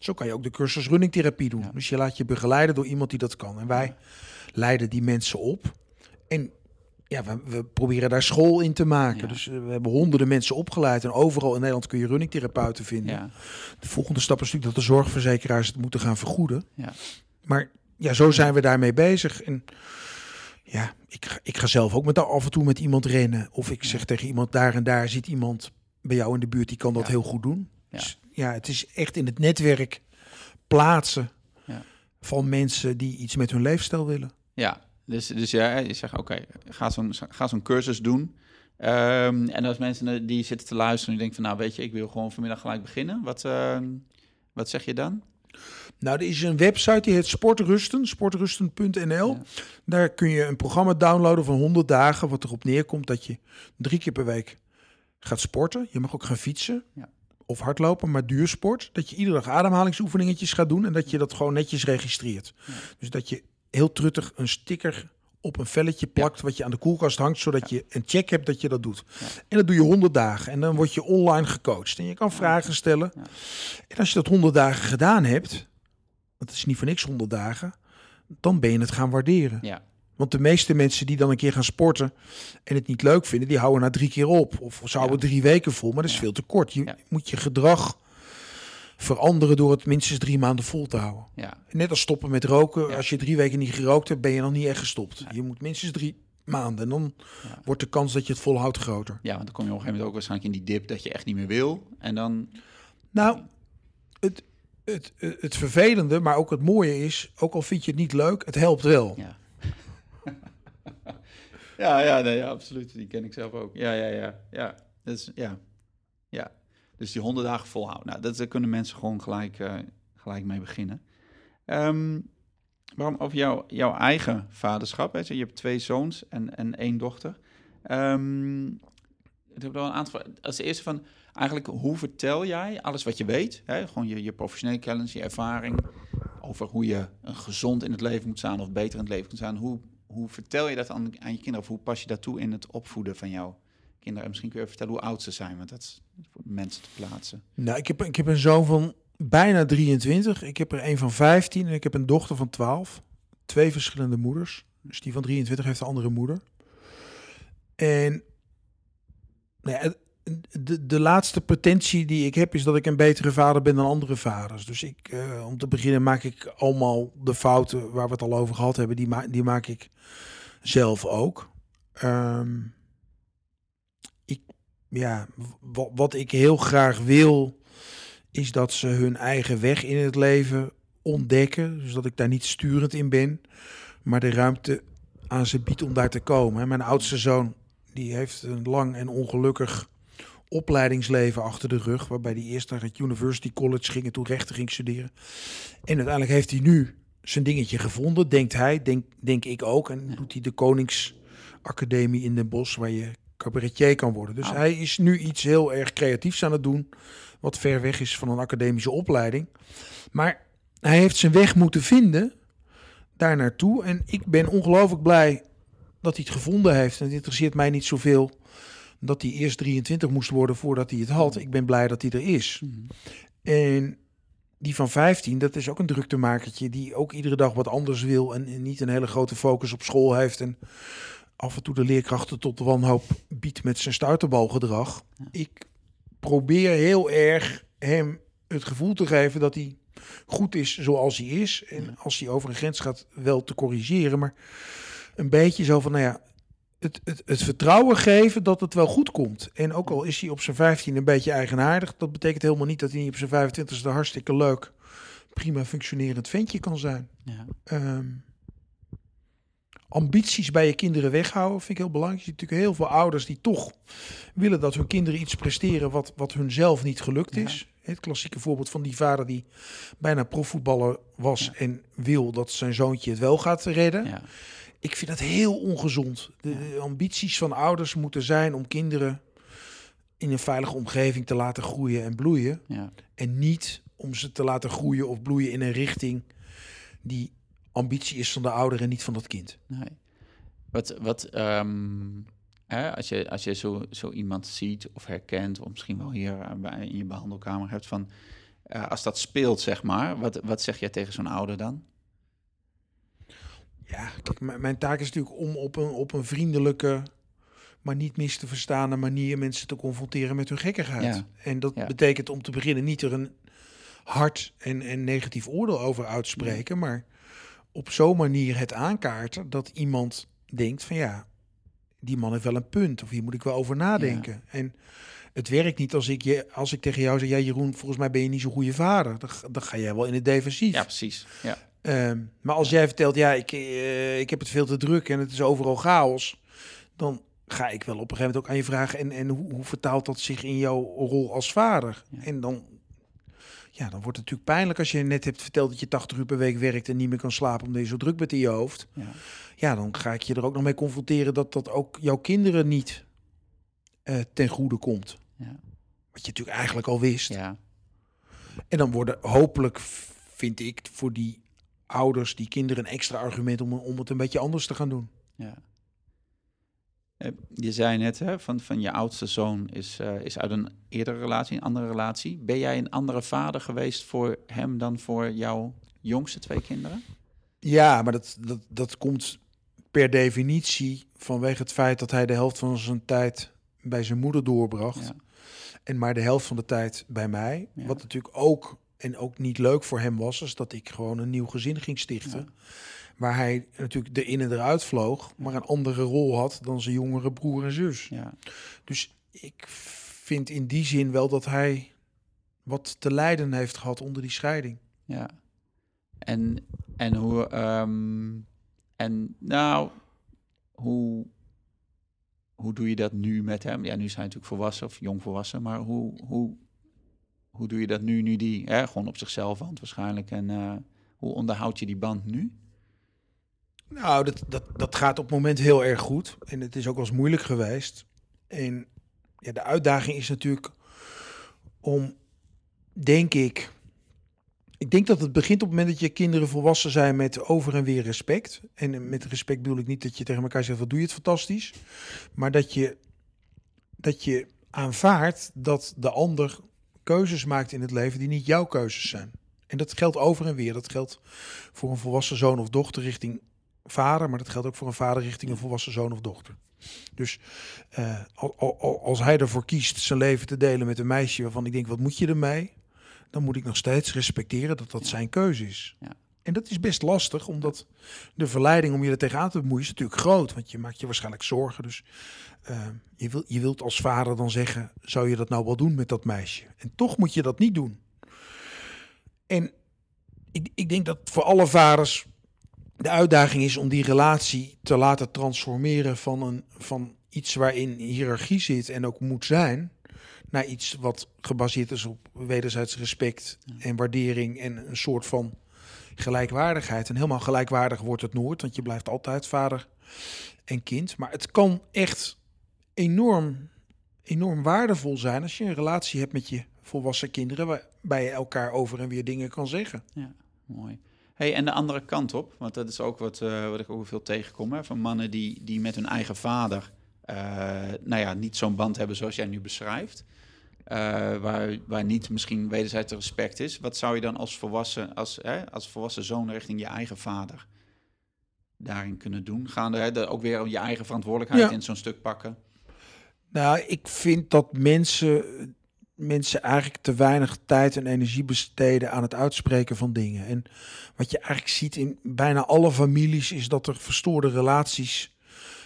[SPEAKER 2] zo kan je ook de cursus runningtherapie doen.
[SPEAKER 1] Ja.
[SPEAKER 2] Dus je laat je begeleiden door iemand die dat kan. En wij leiden die mensen op. En ja, we, we proberen daar school in te maken.
[SPEAKER 1] Ja.
[SPEAKER 2] Dus eh, we hebben honderden mensen opgeleid. En overal in Nederland kun je runningtherapeuten vinden.
[SPEAKER 1] Ja,
[SPEAKER 2] De volgende stap is natuurlijk dat de zorgverzekeraars het moeten gaan vergoeden.
[SPEAKER 1] ja,
[SPEAKER 2] Maar ja, zo zijn we daarmee bezig. En ja, ik, ga- ik ga zelf ook met af en toe met iemand rennen. Of ik zeg tegen iemand, daar en daar zit iemand bij jou in de buurt, die kan dat heel goed doen.
[SPEAKER 1] Ja.
[SPEAKER 2] Dus ja, het is echt in het netwerk plaatsen van mensen die iets met hun leefstijl willen.
[SPEAKER 1] ja. Dus, dus ja, je zegt, oké, ga zo'n ga zo'n cursus doen. Ehm, en als mensen die zitten te luisteren en die denken van, nou weet je, ik wil gewoon vanmiddag gelijk beginnen. Wat, ehm, wat zeg je dan?
[SPEAKER 2] Nou, er is een website die heet Sportrusten, sportrusten.nl.
[SPEAKER 1] Ja.
[SPEAKER 2] Daar kun je een programma downloaden van 100 dagen, wat erop neerkomt dat je drie keer per week gaat sporten. Je mag ook gaan fietsen
[SPEAKER 1] Ja.
[SPEAKER 2] of hardlopen, maar duursport. Dat je iedere dag ademhalingsoefeningetjes gaat doen en dat je dat gewoon netjes registreert.
[SPEAKER 1] Ja.
[SPEAKER 2] Dus dat je heel truttig een sticker op een velletje plakt wat je aan de koelkast hangt, zodat je een check hebt dat je dat doet.
[SPEAKER 1] Ja.
[SPEAKER 2] En dat doe je 100 dagen en dan word je online gecoacht en je kan vragen stellen. En als je dat 100 dagen gedaan hebt, want het is niet voor niks 100 dagen, dan ben je het gaan waarderen.
[SPEAKER 1] Ja,
[SPEAKER 2] Want de meeste mensen die dan een keer gaan sporten en het niet leuk vinden, die houden na drie keer op. Of ze houden
[SPEAKER 1] Ja.
[SPEAKER 2] drie weken vol, maar dat is veel te kort. Je moet je gedrag veranderen door het minstens drie maanden vol te houden.
[SPEAKER 1] ja,
[SPEAKER 2] Net als stoppen met roken.
[SPEAKER 1] Ja.
[SPEAKER 2] Als je drie weken niet gerookt hebt, ben je nog niet echt gestopt. Je moet minstens drie maanden. En dan wordt de kans dat je het volhoudt groter.
[SPEAKER 1] ja, want dan kom je op een gegeven moment ook waarschijnlijk in die dip dat je echt niet meer wil. En dan,
[SPEAKER 2] Nou, het, het, het, het vervelende, maar ook het mooie is, ook al vind je het niet leuk, het helpt wel.
[SPEAKER 1] ja. ja, ja, nee, ja, absoluut. Die ken ik zelf ook. Ja, ja, ja, ja. Dat is, ja, ja. Dus die honderd dagen volhouden. Nou, dat, daar kunnen mensen gewoon gelijk, eh, gelijk mee beginnen. Ehm, waarom over jouw, eigen vaderschap? Hè? Je hebt twee zoons en, en één dochter. Ehm, ik heb wel een aantal. Als eerste van, eigenlijk, hoe vertel jij alles wat je weet? Hè? Gewoon je, je professionele kennis, je ervaring over hoe je een gezond in het leven moet staan of beter in het leven moet staan. Hoe, hoe vertel je dat aan, aan je kinderen? Of hoe pas je dat toe in het opvoeden van jouw kinderen? En misschien kun je vertellen hoe oud ze zijn, want dat is voor mensen te plaatsen.
[SPEAKER 2] Nou, ik heb, ik heb een zoon van bijna 23. Ik heb er een van 15 en ik heb een dochter van 12. Twee verschillende moeders. Dus die van 23 heeft een andere moeder. En nou ja, de, de laatste pretentie die ik heb is dat ik een betere vader ben dan andere vaders. Dus ik, eh, om te beginnen maak ik allemaal de fouten waar we het al over gehad hebben, die, ma die maak ik zelf ook. Ehm, ik, ja, wat ik heel graag wil, is dat ze hun eigen weg in het leven ontdekken. Dus dat ik daar niet sturend in ben, maar de ruimte aan ze biedt om daar te komen. En Mijn oudste zoon, die heeft een lang en ongelukkig opleidingsleven achter de rug, waarbij hij eerst naar het University College ging en toen rechten ging studeren. En uiteindelijk heeft hij nu zijn dingetje gevonden, denkt hij, denk, denk ik ook. En doet hij de Koningsacademie in Den Bosch, waar je cabaretier kan worden. Dus
[SPEAKER 1] Oh.
[SPEAKER 2] hij is nu iets heel erg creatiefs aan het doen, wat ver weg is van een academische opleiding. Maar hij heeft zijn weg moeten vinden daar naartoe. En ik ben ongelooflijk blij dat hij het gevonden heeft. En het interesseert mij niet zoveel dat hij eerst 23 moest worden voordat hij het had. Ik ben blij dat hij er is. En die van 15, dat is ook een druktemakertje die ook iedere dag wat anders wil en, en niet een hele grote focus op school heeft en af en toe de leerkrachten tot de wanhoop biedt met zijn stuiterbalgedrag. Ik probeer heel erg hem het gevoel te geven dat hij goed is zoals hij is. En als hij over een grens gaat, wel te corrigeren. Maar een beetje zo van, nou ja, het, het, het vertrouwen geven dat het wel goed komt. En ook al is hij op zijn 15 een beetje eigenaardig, dat betekent helemaal niet dat hij niet op zijn 25 e hartstikke leuk, prima functionerend ventje kan zijn.
[SPEAKER 1] Ja.
[SPEAKER 2] Ehm, ambities bij je kinderen weghouden vind ik heel belangrijk. Je ziet natuurlijk heel veel ouders die toch willen dat hun kinderen iets presteren wat, wat hun zelf niet gelukt
[SPEAKER 1] Ja.
[SPEAKER 2] is. Het klassieke voorbeeld van die vader die bijna profvoetballer was
[SPEAKER 1] Ja.
[SPEAKER 2] en wil dat zijn zoontje het wel gaat redden.
[SPEAKER 1] Ja.
[SPEAKER 2] Ik vind dat heel ongezond. De, de ambities van ouders moeten zijn om kinderen in een veilige omgeving te laten groeien en bloeien. En niet om ze te laten groeien of bloeien in een richting die ambitie is van de ouder en niet van dat kind.
[SPEAKER 1] Nee. Wat, wat ehm, hè, als je, als je zo, zo iemand ziet of herkent, of misschien wel hier eh, bij, in je behandelkamer hebt, van eh, als dat speelt, zeg maar, wat, wat zeg jij tegen zo'n ouder dan?
[SPEAKER 2] Ja, kijk, mijn, taak is natuurlijk om op een, op een vriendelijke, maar niet mis te verstaande manier mensen te confronteren met hun gekkigheid.
[SPEAKER 1] Ja.
[SPEAKER 2] En dat
[SPEAKER 1] Ja.
[SPEAKER 2] betekent om te beginnen niet er een hard en, en negatief oordeel over uitspreken, maar op zo'n manier het aankaarten dat iemand denkt van ja, die man heeft wel een punt of hier moet ik wel over nadenken. En het werkt niet als ik, je, als ik tegen jou zeg, ja Jeroen, volgens mij ben je niet zo'n goede vader. Dan, ga- dan ga jij wel in het defensief.
[SPEAKER 1] Ja, precies. Ja.
[SPEAKER 2] Ehm, maar als jij vertelt, ja, ik, eh, ik heb het veel te druk en het is overal chaos, dan ga ik wel op een gegeven moment ook aan je vragen, en, en hoe, hoe vertaalt dat zich in jouw rol als vader?
[SPEAKER 1] Ja.
[SPEAKER 2] En dan, ja, dan wordt het natuurlijk pijnlijk als je net hebt verteld dat je 80 uur per week werkt en niet meer kan slapen omdat je zo druk bent in je hoofd.
[SPEAKER 1] Ja.
[SPEAKER 2] Ja, dan ga ik je er ook nog mee confronteren dat dat ook jouw kinderen niet eh, ten goede komt.
[SPEAKER 1] Ja.
[SPEAKER 2] Wat je natuurlijk eigenlijk al wist.
[SPEAKER 1] ja.
[SPEAKER 2] En dan worden hopelijk, vind ik, voor die ouders, die kinderen, een extra argument om, om het een beetje anders te gaan doen.
[SPEAKER 1] Ja. Eh, Je zei net, hè, van, van je oudste zoon is, eh, is uit een eerdere relatie, een andere relatie. Ben jij een andere vader geweest voor hem dan voor jouw jongste twee kinderen?
[SPEAKER 2] Ja, maar dat, dat, dat komt per definitie vanwege het feit dat hij de helft van zijn tijd bij zijn moeder doorbracht.
[SPEAKER 1] Ja.
[SPEAKER 2] En maar de helft van de tijd bij mij.
[SPEAKER 1] Ja.
[SPEAKER 2] Wat natuurlijk ook, en ook niet leuk voor hem was, is dat ik gewoon een nieuw gezin ging stichten.
[SPEAKER 1] Ja.
[SPEAKER 2] Waar hij natuurlijk erin en eruit vloog, maar een andere rol had dan zijn jongere broer en zus.
[SPEAKER 1] Ja.
[SPEAKER 2] Dus ik vind in die zin wel dat hij wat te lijden heeft gehad onder die scheiding.
[SPEAKER 1] Ja. En, en hoe, ehm, en nou, hoe, hoe doe je dat nu met hem? Ja, nu hij natuurlijk volwassen of jong volwassen, maar hoe, hoe, hoe doe je dat nu, nu die, hè, gewoon op zichzelf woont waarschijnlijk, en eh, hoe onderhoud je die band nu?
[SPEAKER 2] Nou, dat, dat, dat gaat op het moment heel erg goed. En het is ook wel eens moeilijk geweest. En ja, de uitdaging is natuurlijk om, denk ik... Ik denk dat het begint op het moment dat je kinderen volwassen zijn met over en weer respect. En met respect bedoel ik niet dat je tegen elkaar zegt, wat doe je het fantastisch. Maar dat je, dat je aanvaardt dat de ander keuzes maakt in het leven die niet jouw keuzes zijn. En dat geldt over en weer. Dat geldt voor een volwassen zoon of dochter richting vader, maar dat geldt ook voor een vader richting een volwassen zoon of dochter. Dus eh, al- al- al- als hij ervoor kiest zijn leven te delen met een meisje waarvan ik denk, wat moet je ermee? Dan moet ik nog steeds respecteren dat dat zijn keuze is.
[SPEAKER 1] Ja.
[SPEAKER 2] En dat is best lastig, omdat de verleiding om je er tegenaan te bemoeien is natuurlijk groot. Want je maakt je waarschijnlijk zorgen. Dus eh, je, wil, je wilt als vader dan zeggen, zou je dat nou wel doen met dat meisje? En toch moet je dat niet doen. En ik, ik denk dat voor alle vaders de uitdaging is om die relatie te laten transformeren van, een, van iets waarin hiërarchie zit en ook moet zijn, naar iets wat gebaseerd is op wederzijds respect en waardering en een soort van gelijkwaardigheid. En helemaal gelijkwaardig wordt het nooit, want je blijft altijd vader en kind. Maar het kan echt enorm, enorm waardevol zijn als je een relatie hebt met je volwassen kinderen, waarbij je elkaar over en weer dingen kan zeggen.
[SPEAKER 1] Ja, mooi. Hey, en de andere kant op, want dat is ook wat, eh, wat ik ook veel tegenkom, hè, van mannen die, die met hun eigen vader, eh, nou ja, niet zo'n band hebben zoals jij nu beschrijft, eh, waar, waar niet misschien wederzijds respect is. Wat zou je dan als volwassen, als, hè, als volwassen zoon richting je eigen vader daarin kunnen doen? Gaan er ook weer je eigen verantwoordelijkheid
[SPEAKER 2] Ja.
[SPEAKER 1] in zo'n stuk pakken?
[SPEAKER 2] Nou, ik vind dat mensen, mensen eigenlijk te weinig tijd en energie besteden aan het uitspreken van dingen. En wat je eigenlijk ziet in bijna alle families is dat er verstoorde relaties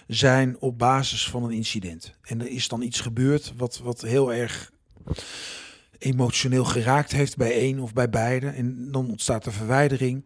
[SPEAKER 2] zijn op basis van een incident. En er is dan iets gebeurd wat, wat heel erg emotioneel geraakt heeft bij één of bij beide. En dan ontstaat er verwijdering.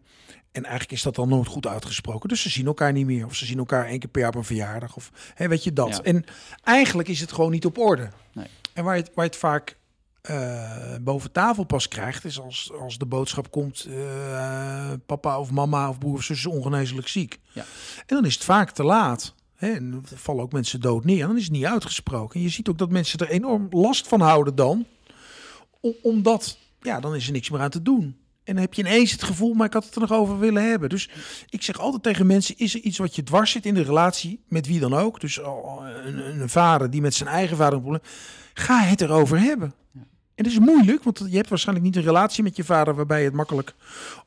[SPEAKER 2] En eigenlijk is dat dan nooit goed uitgesproken. Dus ze zien elkaar niet meer. Of ze zien elkaar één keer per jaar op een verjaardag. Of hè, weet je dat.
[SPEAKER 1] Ja.
[SPEAKER 2] En eigenlijk is het gewoon niet op orde.
[SPEAKER 1] Nee.
[SPEAKER 2] En waar je het, waar je het vaak eh, boven tafel pas krijgt, is als, als de boodschap komt: eh, papa of mama of broer of zus is ongeneeslijk ziek.
[SPEAKER 1] Ja.
[SPEAKER 2] En dan is het vaak te laat. Hè, en er vallen ook mensen dood neer. En dan is het niet uitgesproken. En je ziet ook dat mensen er enorm last van houden dan. Om- omdat, ja, dan is er niks meer aan te doen. En dan heb je ineens het gevoel, maar ik had het er nog over willen hebben. Dus ik zeg altijd tegen mensen, is er iets wat je dwars zit in de relatie, met wie dan ook. Dus een, een vader die met zijn eigen vader een probleem... Ga het erover hebben.
[SPEAKER 1] Ja.
[SPEAKER 2] En dat is moeilijk, want je hebt waarschijnlijk niet een relatie met je vader... waarbij je het makkelijk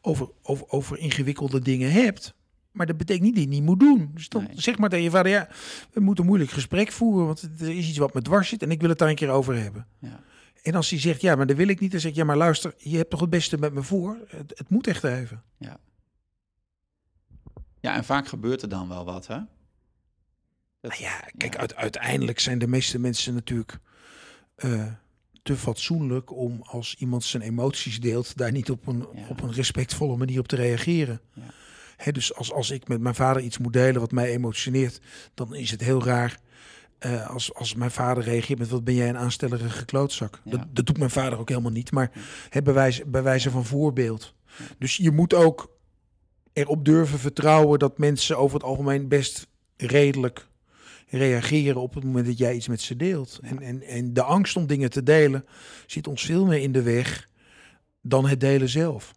[SPEAKER 2] over, over, over ingewikkelde dingen hebt. Maar dat betekent niet dat je het niet moet doen. Dus dan
[SPEAKER 1] Nee.
[SPEAKER 2] zeg maar tegen je vader, ja, we moeten een moeilijk gesprek voeren, want er is iets wat me dwars zit en ik wil het daar een keer over hebben.
[SPEAKER 1] Ja.
[SPEAKER 2] En als hij zegt, ja, maar dat wil ik niet, dan zeg ik, ja, maar luister, je hebt toch het beste met me voor? Het, het moet echt even.
[SPEAKER 1] ja, en vaak gebeurt er dan wel wat, hè? Dat-
[SPEAKER 2] Nou ja, kijk,
[SPEAKER 1] ja.
[SPEAKER 2] uit- uiteindelijk zijn de meeste mensen natuurlijk eh, te fatsoenlijk om als iemand zijn emoties deelt, daar niet op een,
[SPEAKER 1] Ja.
[SPEAKER 2] op een respectvolle manier op te reageren.
[SPEAKER 1] Ja.
[SPEAKER 2] Hè, dus als, als ik met mijn vader iets moet delen wat mij emotioneert, dan is het heel raar eh, als, als mijn vader reageert met wat ben jij een aanstellerige klootzak.
[SPEAKER 1] Ja.
[SPEAKER 2] Dat, dat doet mijn vader ook helemaal niet, maar hè, bij, wijze, bij wijze van voorbeeld. Dus je moet ook erop durven vertrouwen dat mensen over het algemeen best redelijk reageren op het moment dat jij iets met ze deelt. En, en, en de angst om dingen te delen zit ons veel meer in de weg dan het delen zelf.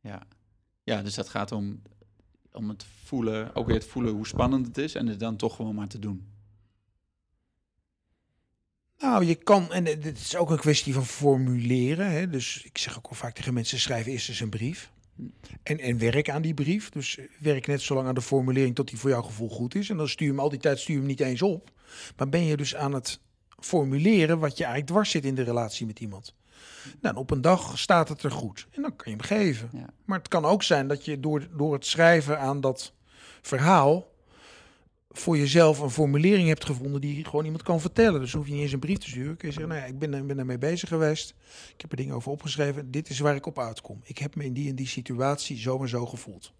[SPEAKER 1] Ja. ja, dus dat gaat om, om het voelen, ook weer het voelen hoe spannend het is en het dan toch gewoon maar te doen.
[SPEAKER 2] Nou, je kan, en het is ook een kwestie van formuleren. Hè? Dus ik zeg ook al vaak tegen mensen, schrijf eerst eens een brief. En, en werk aan die brief. Dus werk net zo lang aan de formulering tot die voor jouw gevoel goed is. En dan stuur je hem al die tijd stuur je hem niet eens op. Maar ben je dus aan het formuleren wat je eigenlijk dwars zit in de relatie met iemand. Nou, op een dag staat het er goed. En dan kan je hem geven.
[SPEAKER 1] Ja.
[SPEAKER 2] Maar het kan ook zijn dat je door, door het schrijven aan dat verhaal voor jezelf een formulering hebt gevonden die gewoon iemand kan vertellen. Dus hoef je niet eens een brief te sturen. Kun je zeggen, nou ja, ik ben, er- ben ermee bezig geweest. Ik heb er dingen over opgeschreven. Dit is waar ik op uitkom. Ik heb me in die en die situatie zo en zo gevoeld.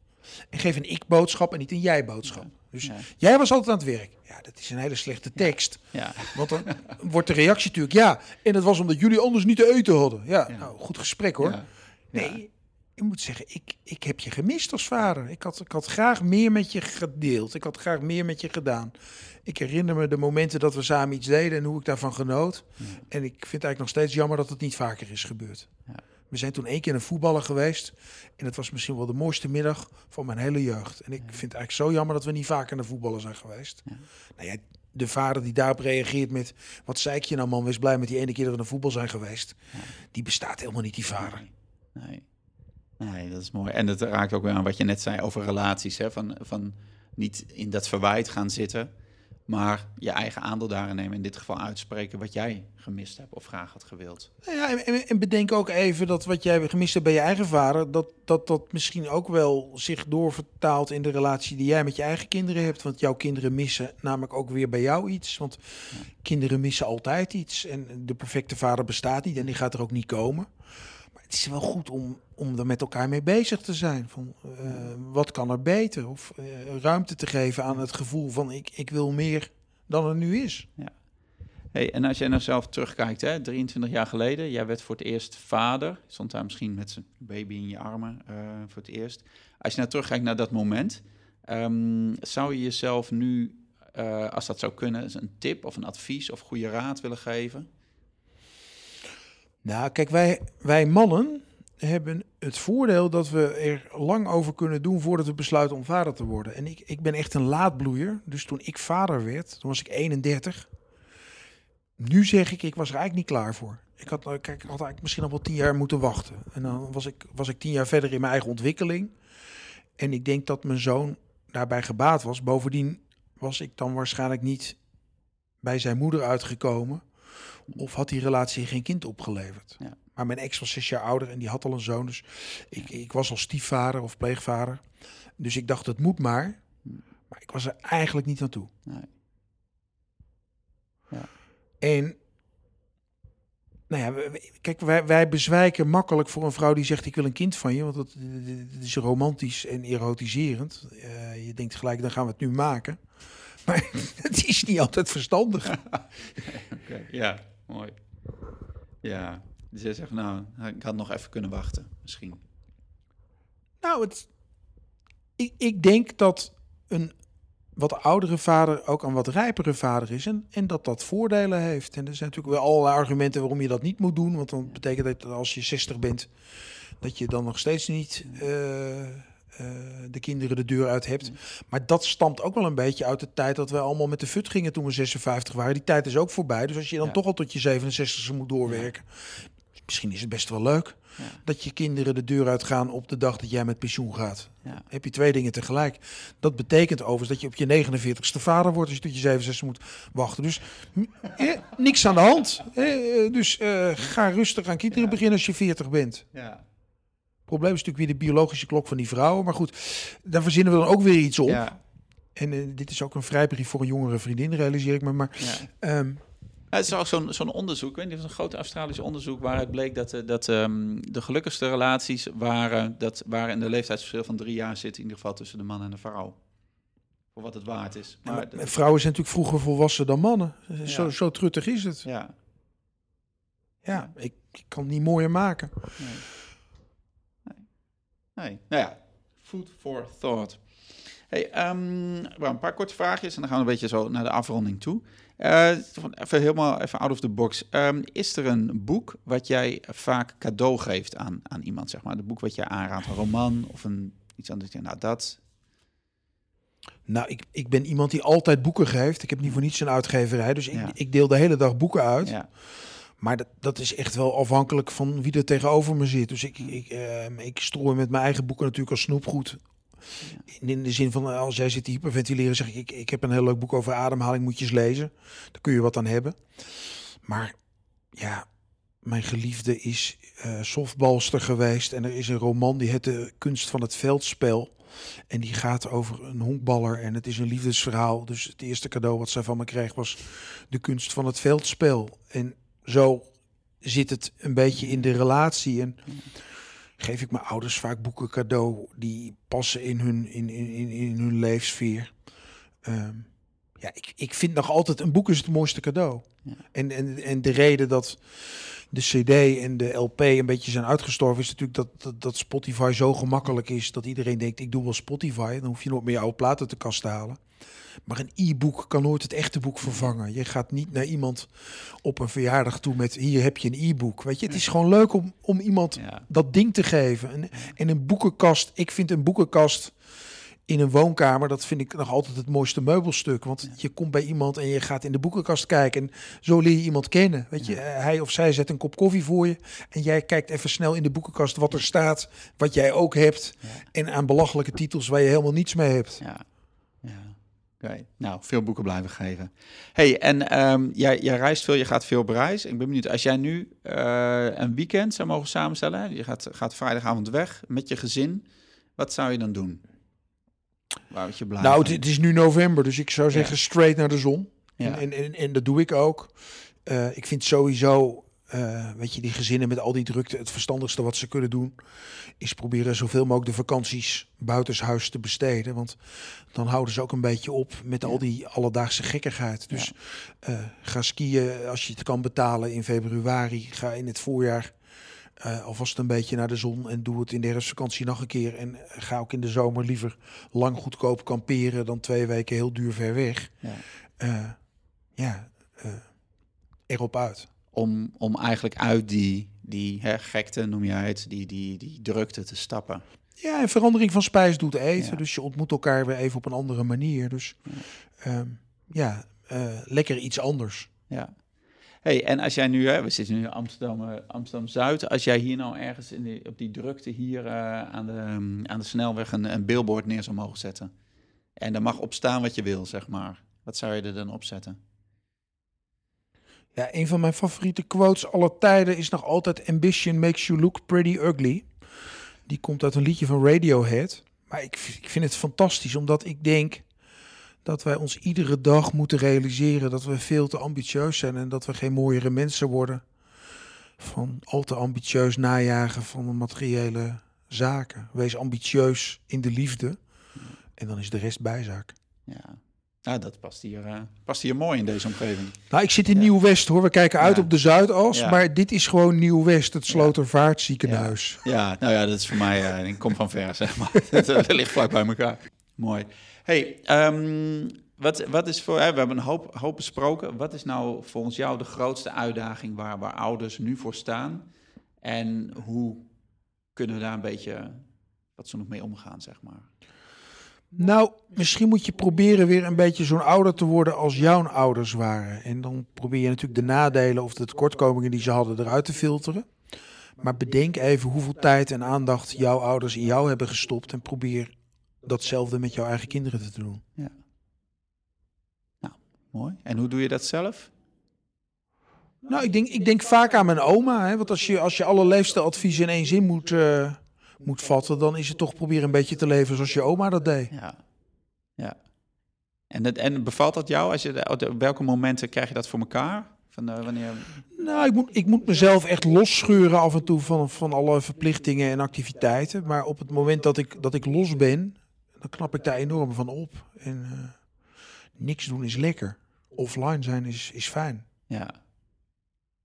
[SPEAKER 2] En geef een ik-boodschap en niet een jij-boodschap. Dus
[SPEAKER 1] Ja.
[SPEAKER 2] jij was altijd aan het werk. Ja, dat is een hele slechte tekst.
[SPEAKER 1] Ja,
[SPEAKER 2] Want dan wordt de reactie natuurlijk, ja, en dat was omdat jullie anders niet te eten hadden. Ja, nou, goed gesprek hoor. Nee, je moet zeggen, ik, ik heb je gemist als vader. Ik had, ik had graag meer met je gedeeld. Ik had graag meer met je gedaan. Ik herinner me de momenten dat we samen iets deden en hoe ik daarvan genoot. En ik vind het eigenlijk nog steeds jammer dat het niet vaker is gebeurd.
[SPEAKER 1] Ja.
[SPEAKER 2] We zijn toen één keer een voetballer geweest. En het was misschien wel de mooiste middag van mijn hele jeugd. En ik vind het eigenlijk zo jammer dat we niet vaker naar voetballen zijn geweest. Nou ja, de vader die daarop reageert met... Wat zei ik je nou man, wees blij met die ene keer dat we naar voetbal zijn geweest. Die bestaat helemaal niet, die vader.
[SPEAKER 1] Nee. nee. Nee, dat is mooi. En dat raakt ook weer aan wat je net zei over relaties. Hè? Van, van niet in dat verwijt gaan zitten, maar je eigen aandeel daarin nemen. In dit geval uitspreken wat jij gemist hebt of graag had gewild.
[SPEAKER 2] Nou ja, en- en, en bedenk ook even dat wat jij gemist hebt bij je eigen vader, dat, dat dat misschien ook wel zich doorvertaalt in de relatie die jij met je eigen kinderen hebt. Want jouw kinderen missen namelijk ook weer bij jou iets. Want kinderen missen altijd iets. En de perfecte vader bestaat niet en die gaat er ook niet komen. Het is wel goed om, om er met elkaar mee bezig te zijn. Van, eh, wat kan er beter? Of eh, ruimte te geven aan het gevoel van ik, ik wil meer dan er nu is.
[SPEAKER 1] Hey, en als jij nou zelf terugkijkt, hè, 23 jaar geleden, jij werd voor het eerst vader. Stond daar misschien met zijn baby in je armen eh, voor het eerst. Als je nou terugkijkt naar dat moment, ehm, zou je jezelf nu, als dat zou kunnen, een tip of een advies of goede raad willen geven?
[SPEAKER 2] Nou, kijk, wij, wij mannen hebben het voordeel dat we er lang over kunnen doen voordat we besluiten om vader te worden. En ik, ik ben echt een laadbloeier. Dus toen ik vader werd, toen was ik 31. Nu zeg ik, ik was er eigenlijk niet klaar voor. Ik had, kijk, had eigenlijk misschien nog wel tien jaar moeten wachten. En dan was ik, was ik tien jaar verder in mijn eigen ontwikkeling. En ik denk dat mijn zoon daarbij gebaat was. Bovendien was ik dan waarschijnlijk niet bij zijn moeder uitgekomen. Of had die relatie geen kind opgeleverd.
[SPEAKER 1] Ja.
[SPEAKER 2] Maar mijn ex was zes jaar ouder en die had al een zoon. Dus ik, ik was al stiefvader of pleegvader. Dus ik dacht, het moet maar. Maar ik was er eigenlijk niet aan toe.
[SPEAKER 1] Nee.
[SPEAKER 2] En nou ja, kijk, wij, wij bezwijken makkelijk voor een vrouw die zegt ik wil een kind van je, want dat, dat is romantisch en erotiserend. Eh, je denkt gelijk, dan gaan we het nu maken. Maar het is niet altijd verstandig.
[SPEAKER 1] Ja, mooi. Ja, dus jij zegt, nou, ik had nog even kunnen wachten, misschien.
[SPEAKER 2] Nou, het, ik, ik denk dat een wat oudere vader ook een wat rijpere vader is. En, en dat dat voordelen heeft. En er zijn natuurlijk wel allerlei argumenten waarom je dat niet moet doen. Want dan betekent dat als je 60 bent, dat je dan nog steeds niet eh, de kinderen de deur uit hebt. Maar dat stamt ook wel een beetje uit de tijd dat we allemaal met de fut gingen toen we 56 waren. Die tijd is ook voorbij. Dus als je dan
[SPEAKER 1] Ja.
[SPEAKER 2] toch al tot je 67 moet doorwerken. is misschien is het best wel leuk
[SPEAKER 1] Ja.
[SPEAKER 2] dat je kinderen de deur uitgaan op de dag dat jij met pensioen gaat.
[SPEAKER 1] Ja.
[SPEAKER 2] Heb je twee dingen tegelijk. Dat betekent overigens dat je op je 49ste vader wordt als je tot je 67 moet wachten. Dus eh, niks aan de hand. Eh, dus eh, ga rustig aan kinderen beginnen als je 40 bent.
[SPEAKER 1] Ja.
[SPEAKER 2] Probleem is natuurlijk weer de biologische klok van die vrouwen. Maar goed, daar verzinnen we dan ook weer iets op.
[SPEAKER 1] Ja.
[SPEAKER 2] En eh, dit is ook een vrijbrief voor een jongere vriendin, realiseer ik me. Maar
[SPEAKER 1] Ja.
[SPEAKER 2] ehm,
[SPEAKER 1] Ja, Het is ook zo'n zo'n onderzoek, weet was een groot Australisch onderzoek waaruit bleek dat, eh, dat ehm, de gelukkigste relaties waren, dat waren in de leeftijdsverschil van drie jaar zit, in ieder geval tussen de man en de vrouw. Voor wat het waard is. Maar
[SPEAKER 2] vrouwen zijn natuurlijk vroeger volwassen dan mannen. Zo,
[SPEAKER 1] Ja.
[SPEAKER 2] zo truttig is het.
[SPEAKER 1] ja,
[SPEAKER 2] Ja, ik, ik kan het niet mooier maken.
[SPEAKER 1] nee. Nee. Nou ja, food for thought. Hey, wel een paar korte vraagjes en dan gaan we een beetje zo naar de afronding toe. Eh, even helemaal even out of the box. Ehm, is er een boek wat jij vaak cadeau geeft aan, aan iemand, zeg maar? Een boek wat je aanraadt, een roman of een, iets anders? Nou, dat.
[SPEAKER 2] Nou, ik, ik ben iemand die altijd boeken geeft. Ik heb niet voor niets een uitgeverij. Dus ik,
[SPEAKER 1] Ja.
[SPEAKER 2] ik deel de hele dag boeken uit.
[SPEAKER 1] Ja,
[SPEAKER 2] Maar dat, dat is echt wel afhankelijk van wie er tegenover me zit. Dus ik, ik, ehm, ik strooi met mijn eigen boeken natuurlijk als snoepgoed. In, in de zin van, eh, als jij zit te hyperventileren, zeg ik, ik, ik heb een heel leuk boek over ademhaling, moet je eens lezen. Daar kun je wat aan hebben. Maar ja, mijn geliefde is eh softbalster geweest. En er is een roman, die heet De Kunst van het Veldspel. En die gaat over een honkballer en het is een liefdesverhaal. Dus het eerste cadeau wat zij van me kreeg was De Kunst van het Veldspel. En zo zit het een beetje in de relatie. En geef ik mijn ouders vaak boeken cadeau die passen in hun, in, in, in, hun leefsfeer. Ehm, ja, ik, ik vind nog altijd een boek is het mooiste cadeau.
[SPEAKER 1] Ja.
[SPEAKER 2] En, en, en de reden dat de CD en de LP een beetje zijn uitgestorven is natuurlijk dat, dat, dat Spotify zo gemakkelijk is dat iedereen denkt ik doe wel Spotify. Dan hoef je nooit meer je oude platen te kast te halen. Maar een e-book kan nooit het echte boek vervangen. Je gaat niet naar iemand op een verjaardag toe met hier heb je een e-book. Weet je, het is gewoon leuk om, om iemand
[SPEAKER 1] ja,
[SPEAKER 2] dat ding te geven. En, en een boekenkast, ik vind een boekenkast in een woonkamer, dat vind ik nog altijd het mooiste meubelstuk. Want je komt bij iemand en je gaat in de boekenkast kijken. En zo leer je iemand kennen. Weet je, Eh, hij of zij zet een kop koffie voor je. En jij kijkt even snel in de boekenkast wat er staat, wat jij ook hebt.
[SPEAKER 1] Ja.
[SPEAKER 2] En aan belachelijke titels waar je helemaal niets mee hebt.
[SPEAKER 1] ja. Oké, nou, veel boeken blijven geven. hey, en ehm, jij, jij reist veel, je gaat veel op reis. Ik ben benieuwd, als jij nu eh, een weekend zou mogen samenstellen, je gaat, gaat vrijdagavond weg met je gezin, wat zou je dan doen? Waar je blij
[SPEAKER 2] Nou, het, het is nu november, dus ik zou zeggen straight naar de zon.
[SPEAKER 1] Ja.
[SPEAKER 2] En, en, en, en dat doe ik ook. Eh, ik vind sowieso, eh, weet je, die gezinnen met al die drukte, het verstandigste wat ze kunnen doen, is proberen zoveel mogelijk de vakanties buitenshuis te besteden. Want dan houden ze ook een beetje op met al die alledaagse gekkigheid. Dus eh, ga skiën als je het kan betalen in februari. Ga in het voorjaar eh, alvast een beetje naar de zon en doe het in de herfstvakantie nog een keer. En ga ook in de zomer liever lang goedkoop kamperen dan twee weken heel duur ver weg.
[SPEAKER 1] Ja.
[SPEAKER 2] Ja, erop uit.
[SPEAKER 1] Om, om eigenlijk uit die, die hè, gekte, noem jij het, die, die, die drukte te stappen.
[SPEAKER 2] Ja, en verandering van spijs doet eten.
[SPEAKER 1] Ja.
[SPEAKER 2] Dus je ontmoet elkaar weer even op een andere manier. Dus ehm, ja, eh, lekker iets anders.
[SPEAKER 1] Ja. Hey, en als jij nu, hè, we zitten nu in Amsterdam, eh, Amsterdam Zuid, als jij hier nou ergens in die, op die drukte hier eh, aan, de, aan de snelweg een, een billboard neer zou mogen zetten. En er mag op staan wat je wil, zeg maar. Wat zou je er dan op zetten?
[SPEAKER 2] Ja, een van mijn favoriete quotes aller tijden is nog altijd Ambition makes you look pretty ugly. Die komt uit een liedje van Radiohead. Maar ik, ik vind het fantastisch, omdat ik denk dat wij ons iedere dag moeten realiseren dat we veel te ambitieus zijn en dat we geen mooiere mensen worden van al te ambitieus najagen van de materiële zaken. Wees ambitieus in de liefde en dan is de rest bijzaak.
[SPEAKER 1] Ja. Nou, dat past hier, eh, past hier mooi in deze omgeving.
[SPEAKER 2] Nou, ik zit in
[SPEAKER 1] Ja.
[SPEAKER 2] Nieuw-West hoor. We kijken uit
[SPEAKER 1] Ja.
[SPEAKER 2] op de Zuidas.
[SPEAKER 1] Ja.
[SPEAKER 2] Maar dit is gewoon Nieuw-West, het Slotervaartziekenhuis.
[SPEAKER 1] Ja, nou ja, dat is voor mij, eh, ik kom van ver, zeg maar. Het eh, ligt vlak bij elkaar. Mooi. Hey, ehm, wat, wat is voor, hè, we hebben een hoop, hoop besproken. Wat is nou volgens jou de grootste uitdaging waar, waar ouders nu voor staan? En hoe kunnen we daar een beetje fatsoenlijk mee omgaan, zeg maar?
[SPEAKER 2] Nou, misschien moet je proberen weer een beetje zo'n ouder te worden als jouw ouders waren. En dan probeer je natuurlijk de nadelen of de tekortkomingen die ze hadden eruit te filteren. Maar bedenk even hoeveel tijd en aandacht jouw ouders in jou hebben gestopt. En probeer datzelfde met jouw eigen kinderen te doen.
[SPEAKER 1] Ja. Nou, mooi. En hoe doe je dat zelf?
[SPEAKER 2] Nou, ik denk, ik denk vaak aan mijn oma. Hè, want als je, als je alle leefstijladviezen in één zin moet, uh, moet vatten, dan is het toch proberen een beetje te leven zoals je oma dat deed.
[SPEAKER 1] Ja. ja. En, het, en bevalt dat jou? Als je, op welke momenten krijg je dat voor elkaar? Van, uh, wanneer...
[SPEAKER 2] Nou, ik moet, ik moet mezelf echt losscheuren af en toe van, van alle verplichtingen en activiteiten. Maar op het moment dat ik, dat ik los ben, dan knap ik daar enorm van op. En uh, niks doen is lekker. Offline zijn is, is fijn.
[SPEAKER 1] Ja,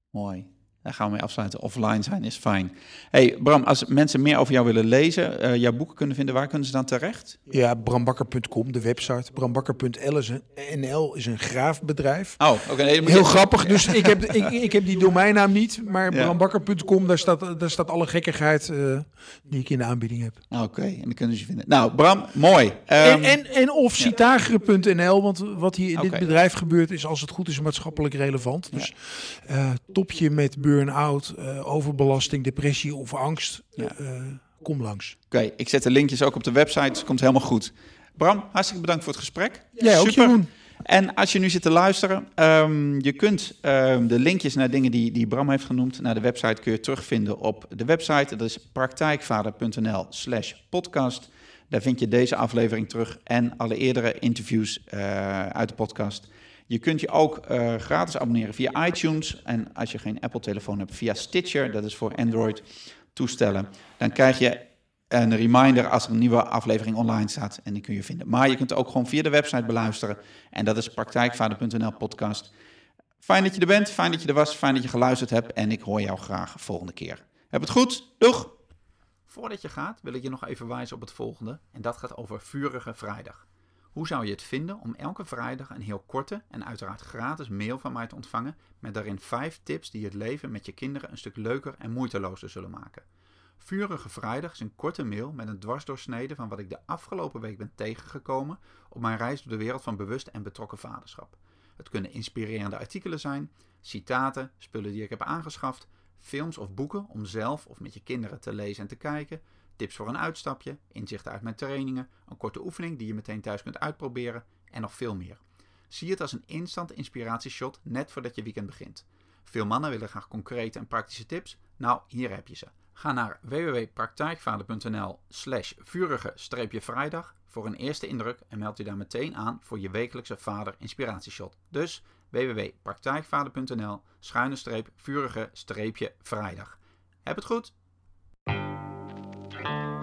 [SPEAKER 1] mooi. Daar gaan we mee afsluiten. Offline zijn is fijn. Hey Bram, als mensen meer over jou willen lezen, uh, jouw boeken kunnen vinden, waar kunnen ze dan terecht?
[SPEAKER 2] Ja, brambakker.com, de website. Brambakker.nl is een, NL is een graafbedrijf.
[SPEAKER 1] Oh, oké. Okay,
[SPEAKER 2] Heel grappig. Dus ik, heb, ik, ik heb die domeinnaam niet, maar ja. brambakker.com, daar staat, daar staat alle gekkigheid uh, die ik in de aanbieding heb.
[SPEAKER 1] Oké, okay, en dan kunnen ze je vinden. Nou, Bram, mooi. Um,
[SPEAKER 2] en, en, en of citagere.nl, want wat hier in okay. dit bedrijf gebeurt is, als het goed is, maatschappelijk relevant. Dus ja. uh, topje met burn-out, uh, overbelasting, depressie of angst, ja. uh, kom langs.
[SPEAKER 1] Oké, okay, ik zet de linkjes ook op de website, dus komt helemaal goed. Bram, hartstikke bedankt voor het gesprek.
[SPEAKER 2] Ja, ook Jeroen.
[SPEAKER 1] En als je nu zit te luisteren, um, je kunt um, de linkjes naar dingen die, die Bram heeft genoemd, naar de website kun je terugvinden op de website. Dat is praktijkvader.nl slash podcast. Daar vind je deze aflevering terug en alle eerdere interviews uh, uit de podcast. Je kunt je ook uh, gratis abonneren via iTunes. En als je geen Apple-telefoon hebt, via Stitcher, dat is voor Android-toestellen. Dan krijg je een reminder als er een nieuwe aflevering online staat. En die kun je vinden. Maar je kunt ook gewoon via de website beluisteren. En dat is praktijkvader.nl podcast. Fijn dat je er bent, fijn dat je er was, fijn dat je geluisterd hebt. En ik hoor jou graag volgende keer. Heb het goed, doeg! Voordat je gaat, wil ik je nog even wijzen op het volgende. En dat gaat over Vurige Vrijdag. Hoe zou je het vinden om elke vrijdag een heel korte en uiteraard gratis mail van mij te ontvangen met daarin 5 tips die het leven met je kinderen een stuk leuker en moeitelozer zullen maken? Vurige Vrijdag is een korte mail met een dwarsdoorsnede van wat ik de afgelopen week ben tegengekomen op mijn reis door de wereld van bewust en betrokken vaderschap. Het kunnen inspirerende artikelen zijn, citaten, spullen die ik heb aangeschaft, films of boeken om zelf of met je kinderen te lezen en te kijken, tips voor een uitstapje, inzichten uit mijn trainingen, een korte oefening die je meteen thuis kunt uitproberen en nog veel meer. Zie het als een instant inspiratieshot net voordat je weekend begint. Veel mannen willen graag concrete en praktische tips. Nou, hier heb je ze. Ga naar www.praktijkvader.nl slash vurige-vrijdag voor een eerste indruk en meld je daar meteen aan voor je wekelijkse vader inspiratieshot. Dus www.praktijkvader.nl schuine-vurige-vrijdag. Heb het goed! Thank you.